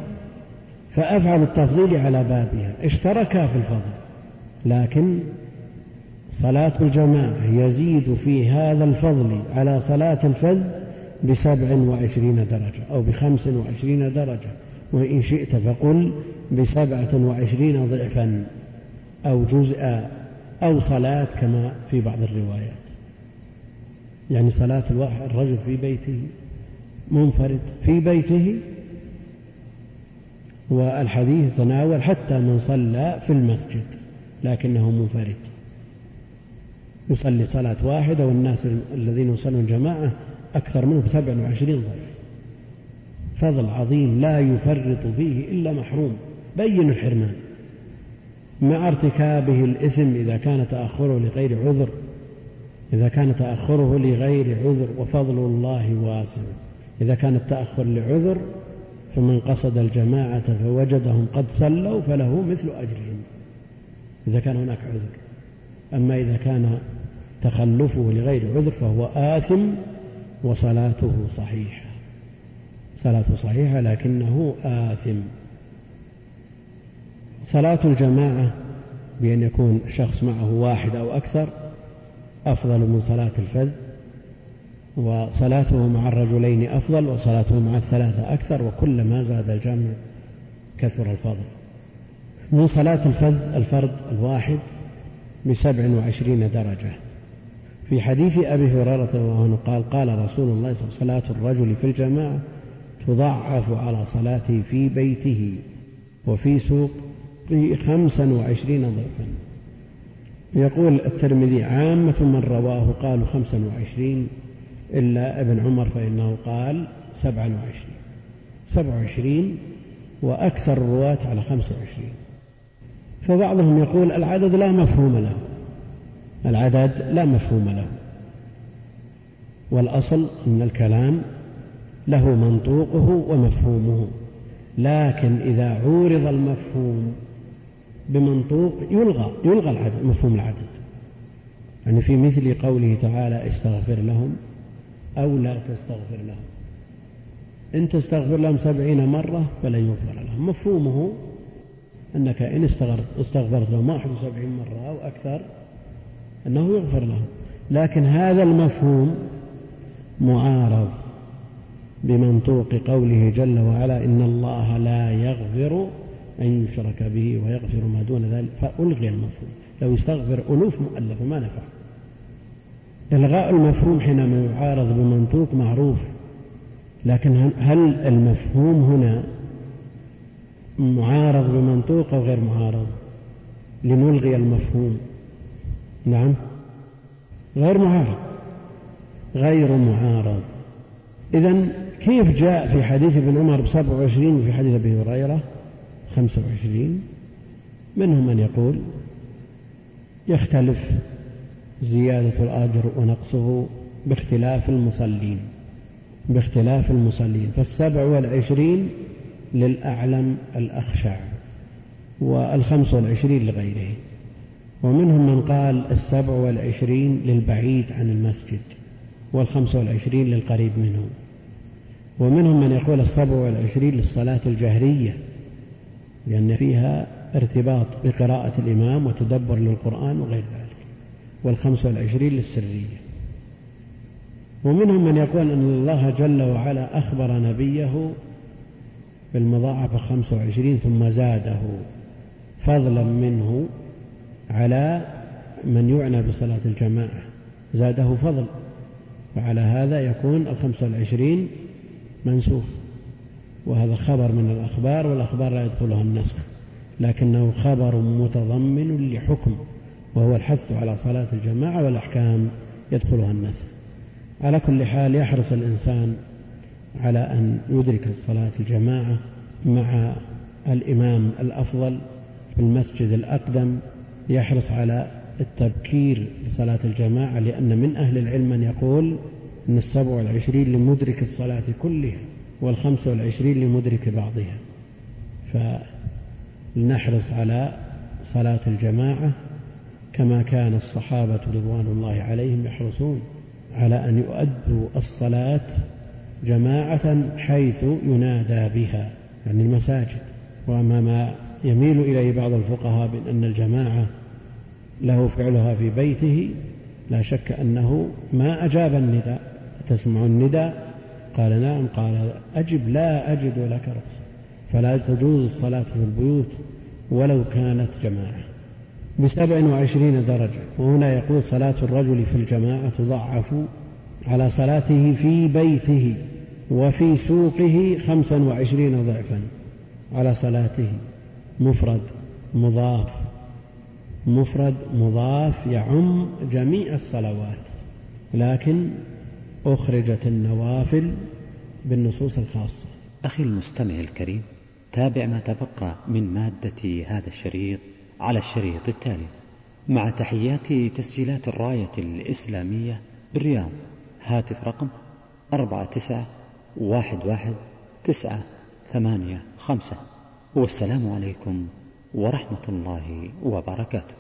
فأفعل التفضيل على بابها. اشتركا في الفضل. لكن صلاة الجماعة يزيد في هذا الفضل على صلاة الفذ بسبع وعشرين درجة أو بخمس وعشرين درجة. وإن شئت فقل بسبعة وعشرين ضعفا أو جزءا. أو صلاة كما في بعض الروايات. يعني صلاة الرجل في بيته منفرد في بيته والحديث تناول حتى من صلى في المسجد لكنه منفرد. يصلي صلاة واحدة والناس الذين يصلون جماعة أكثر منه بسبع وعشرين ضيف. فضل عظيم لا يفرط فيه إلا محروم. بين الحرمان مع ارتكابه الإثم إذا كان تأخره لغير عذر إذا كان تأخره لغير عذر وفضل الله واسع. إذا كان التأخر لعذر فمن قصد الجماعة فوجدهم قد صلوا فله مثل أجرهم إذا كان هناك عذر. أما إذا كان تخلفه لغير عذر فهو آثم وصلاته صحيحة. صلاته صحيحة لكنه آثم. صلاة الجماعة بأن يكون شخص معه واحد أو أكثر أفضل من صلاة الفذ وصلاته مع الرجلين أفضل وصلاته مع الثلاثة أكثر وكلما زاد الجمع كثر الفضل. من صلاة الفذ الفرد الواحد بسبع وعشرين درجة. في حديث أبي هريرة رضي عنه قال قال رسول الله صلى الله عليه وسلم صلاة الرجل في الجماعة تضعف على صلاته في بيته وفي سوق خمسا وعشرين ضعفا. يقول الترمذي عامة من رواه قالوا خمسا وعشرين إلا ابن عمر فإنه قال سبعا وعشرين. سبع وعشرين وأكثر الرواة على خمسة وعشرين. فبعضهم يقول العدد لا مفهوم له. العدد لا مفهوم له. والأصل أن الكلام له منطوقه ومفهومه. لكن إذا عورض المفهوم بمنطوق يلغى يلغى العدد مفهوم العدد. يعني في مثل قوله تعالى استغفر لهم أو لا تستغفر لهم. إن تستغفر لهم سبعين مرة فلن يغفر لهم. مفهومه أنك إن استغفرت لهم واحد وسبعين مرة أو أكثر أنه يغفر لهم. لكن هذا المفهوم معارض بمنطوق قوله جل وعلا إن الله لا يغفر أن يشرك به ويغفر ما دون ذلك فألغي المفهوم. لو يستغفر ألوف مؤلفة ما نفع. إلغاء المفهوم حينما يعارض بمنطوق معروف. لكن هل المفهوم هنا معارض بمنطوق أو غير معارض؟ لنلغي المفهوم. نعم. غير معارض. غير معارض. إذا كيف جاء في حديث ابن عمر بسبع وعشرين وفي حديث أبي هريرة؟ خمسة وعشرين منهم من يقول يختلف زيادة الأجر ونقصه باختلاف المصلين باختلاف المصلين فالسبع والعشرين للأعلم الأخشع والخمس والعشرين لغيره. ومنهم من قال السبع والعشرين للبعيد عن المسجد والخمس والعشرين للقريب منه. ومنهم من يقول السبع والعشرين للصلاة الجهرية لأن فيها ارتباط بقراءة الإمام وتدبر للقرآن وغير ذلك والخمس والعشرين للسرية. ومنهم من يقول أن الله جل وعلا أخبر نبيه بالمضاعفة خمس وعشرين ثم زاده فضلا منه على من يعنى بصلاة الجماعة. زاده فضل وعلى هذا يكون الخمس والعشرين منسوخ. وهذا خبر من الأخبار والأخبار لا يدخلها النسخ لكنه خبر متضمن لحكم وهو الحث على صلاة الجماعة والأحكام يدخلها النسخ. على كل حال يحرص الإنسان على أن يدرك الصلاة الجماعة مع الإمام الأفضل في المسجد الأقدم يحرص على التبكير لصلاة الجماعة لأن من أهل العلم من يقول أن السبع والعشرين لمدرك الصلاة كلها. والخمس والعشرين لمدرك بعضها. فلنحرص على صلاة الجماعة كما كان الصحابة رضوان الله عليهم يحرصون على أن يؤدوا الصلاة جماعة حيث ينادى بها يعني المساجد. وأما ما يميل إليه بعض الفقهاء بأن الجماعة له فعلها في بيته لا شك أنه ما أجاب النداء. تسمع النداء قال نعم قال أجب لا أجد لك رخصة. فلا تجوز الصلاة في البيوت ولو كانت جماعة. بسبع وعشرين درجة. وهنا يقول صلاة الرجل في الجماعة تضعف على صلاته في بيته وفي سوقه خمسا وعشرين ضعفا على صلاته. مفرد مضاف. مفرد مضاف يعم جميع الصلوات. لكن أخرجت النوافل بالنصوص الخاصة. أخي المستمع الكريم تابع ما تبقى من مادة هذا الشريط على الشريط التالي. مع تحيات تسجيلات الراية الإسلامية بالرياض هاتف رقم أربعة تسعة واحد واحد تسعة ثمانية خمسة. والسلام عليكم ورحمة الله وبركاته.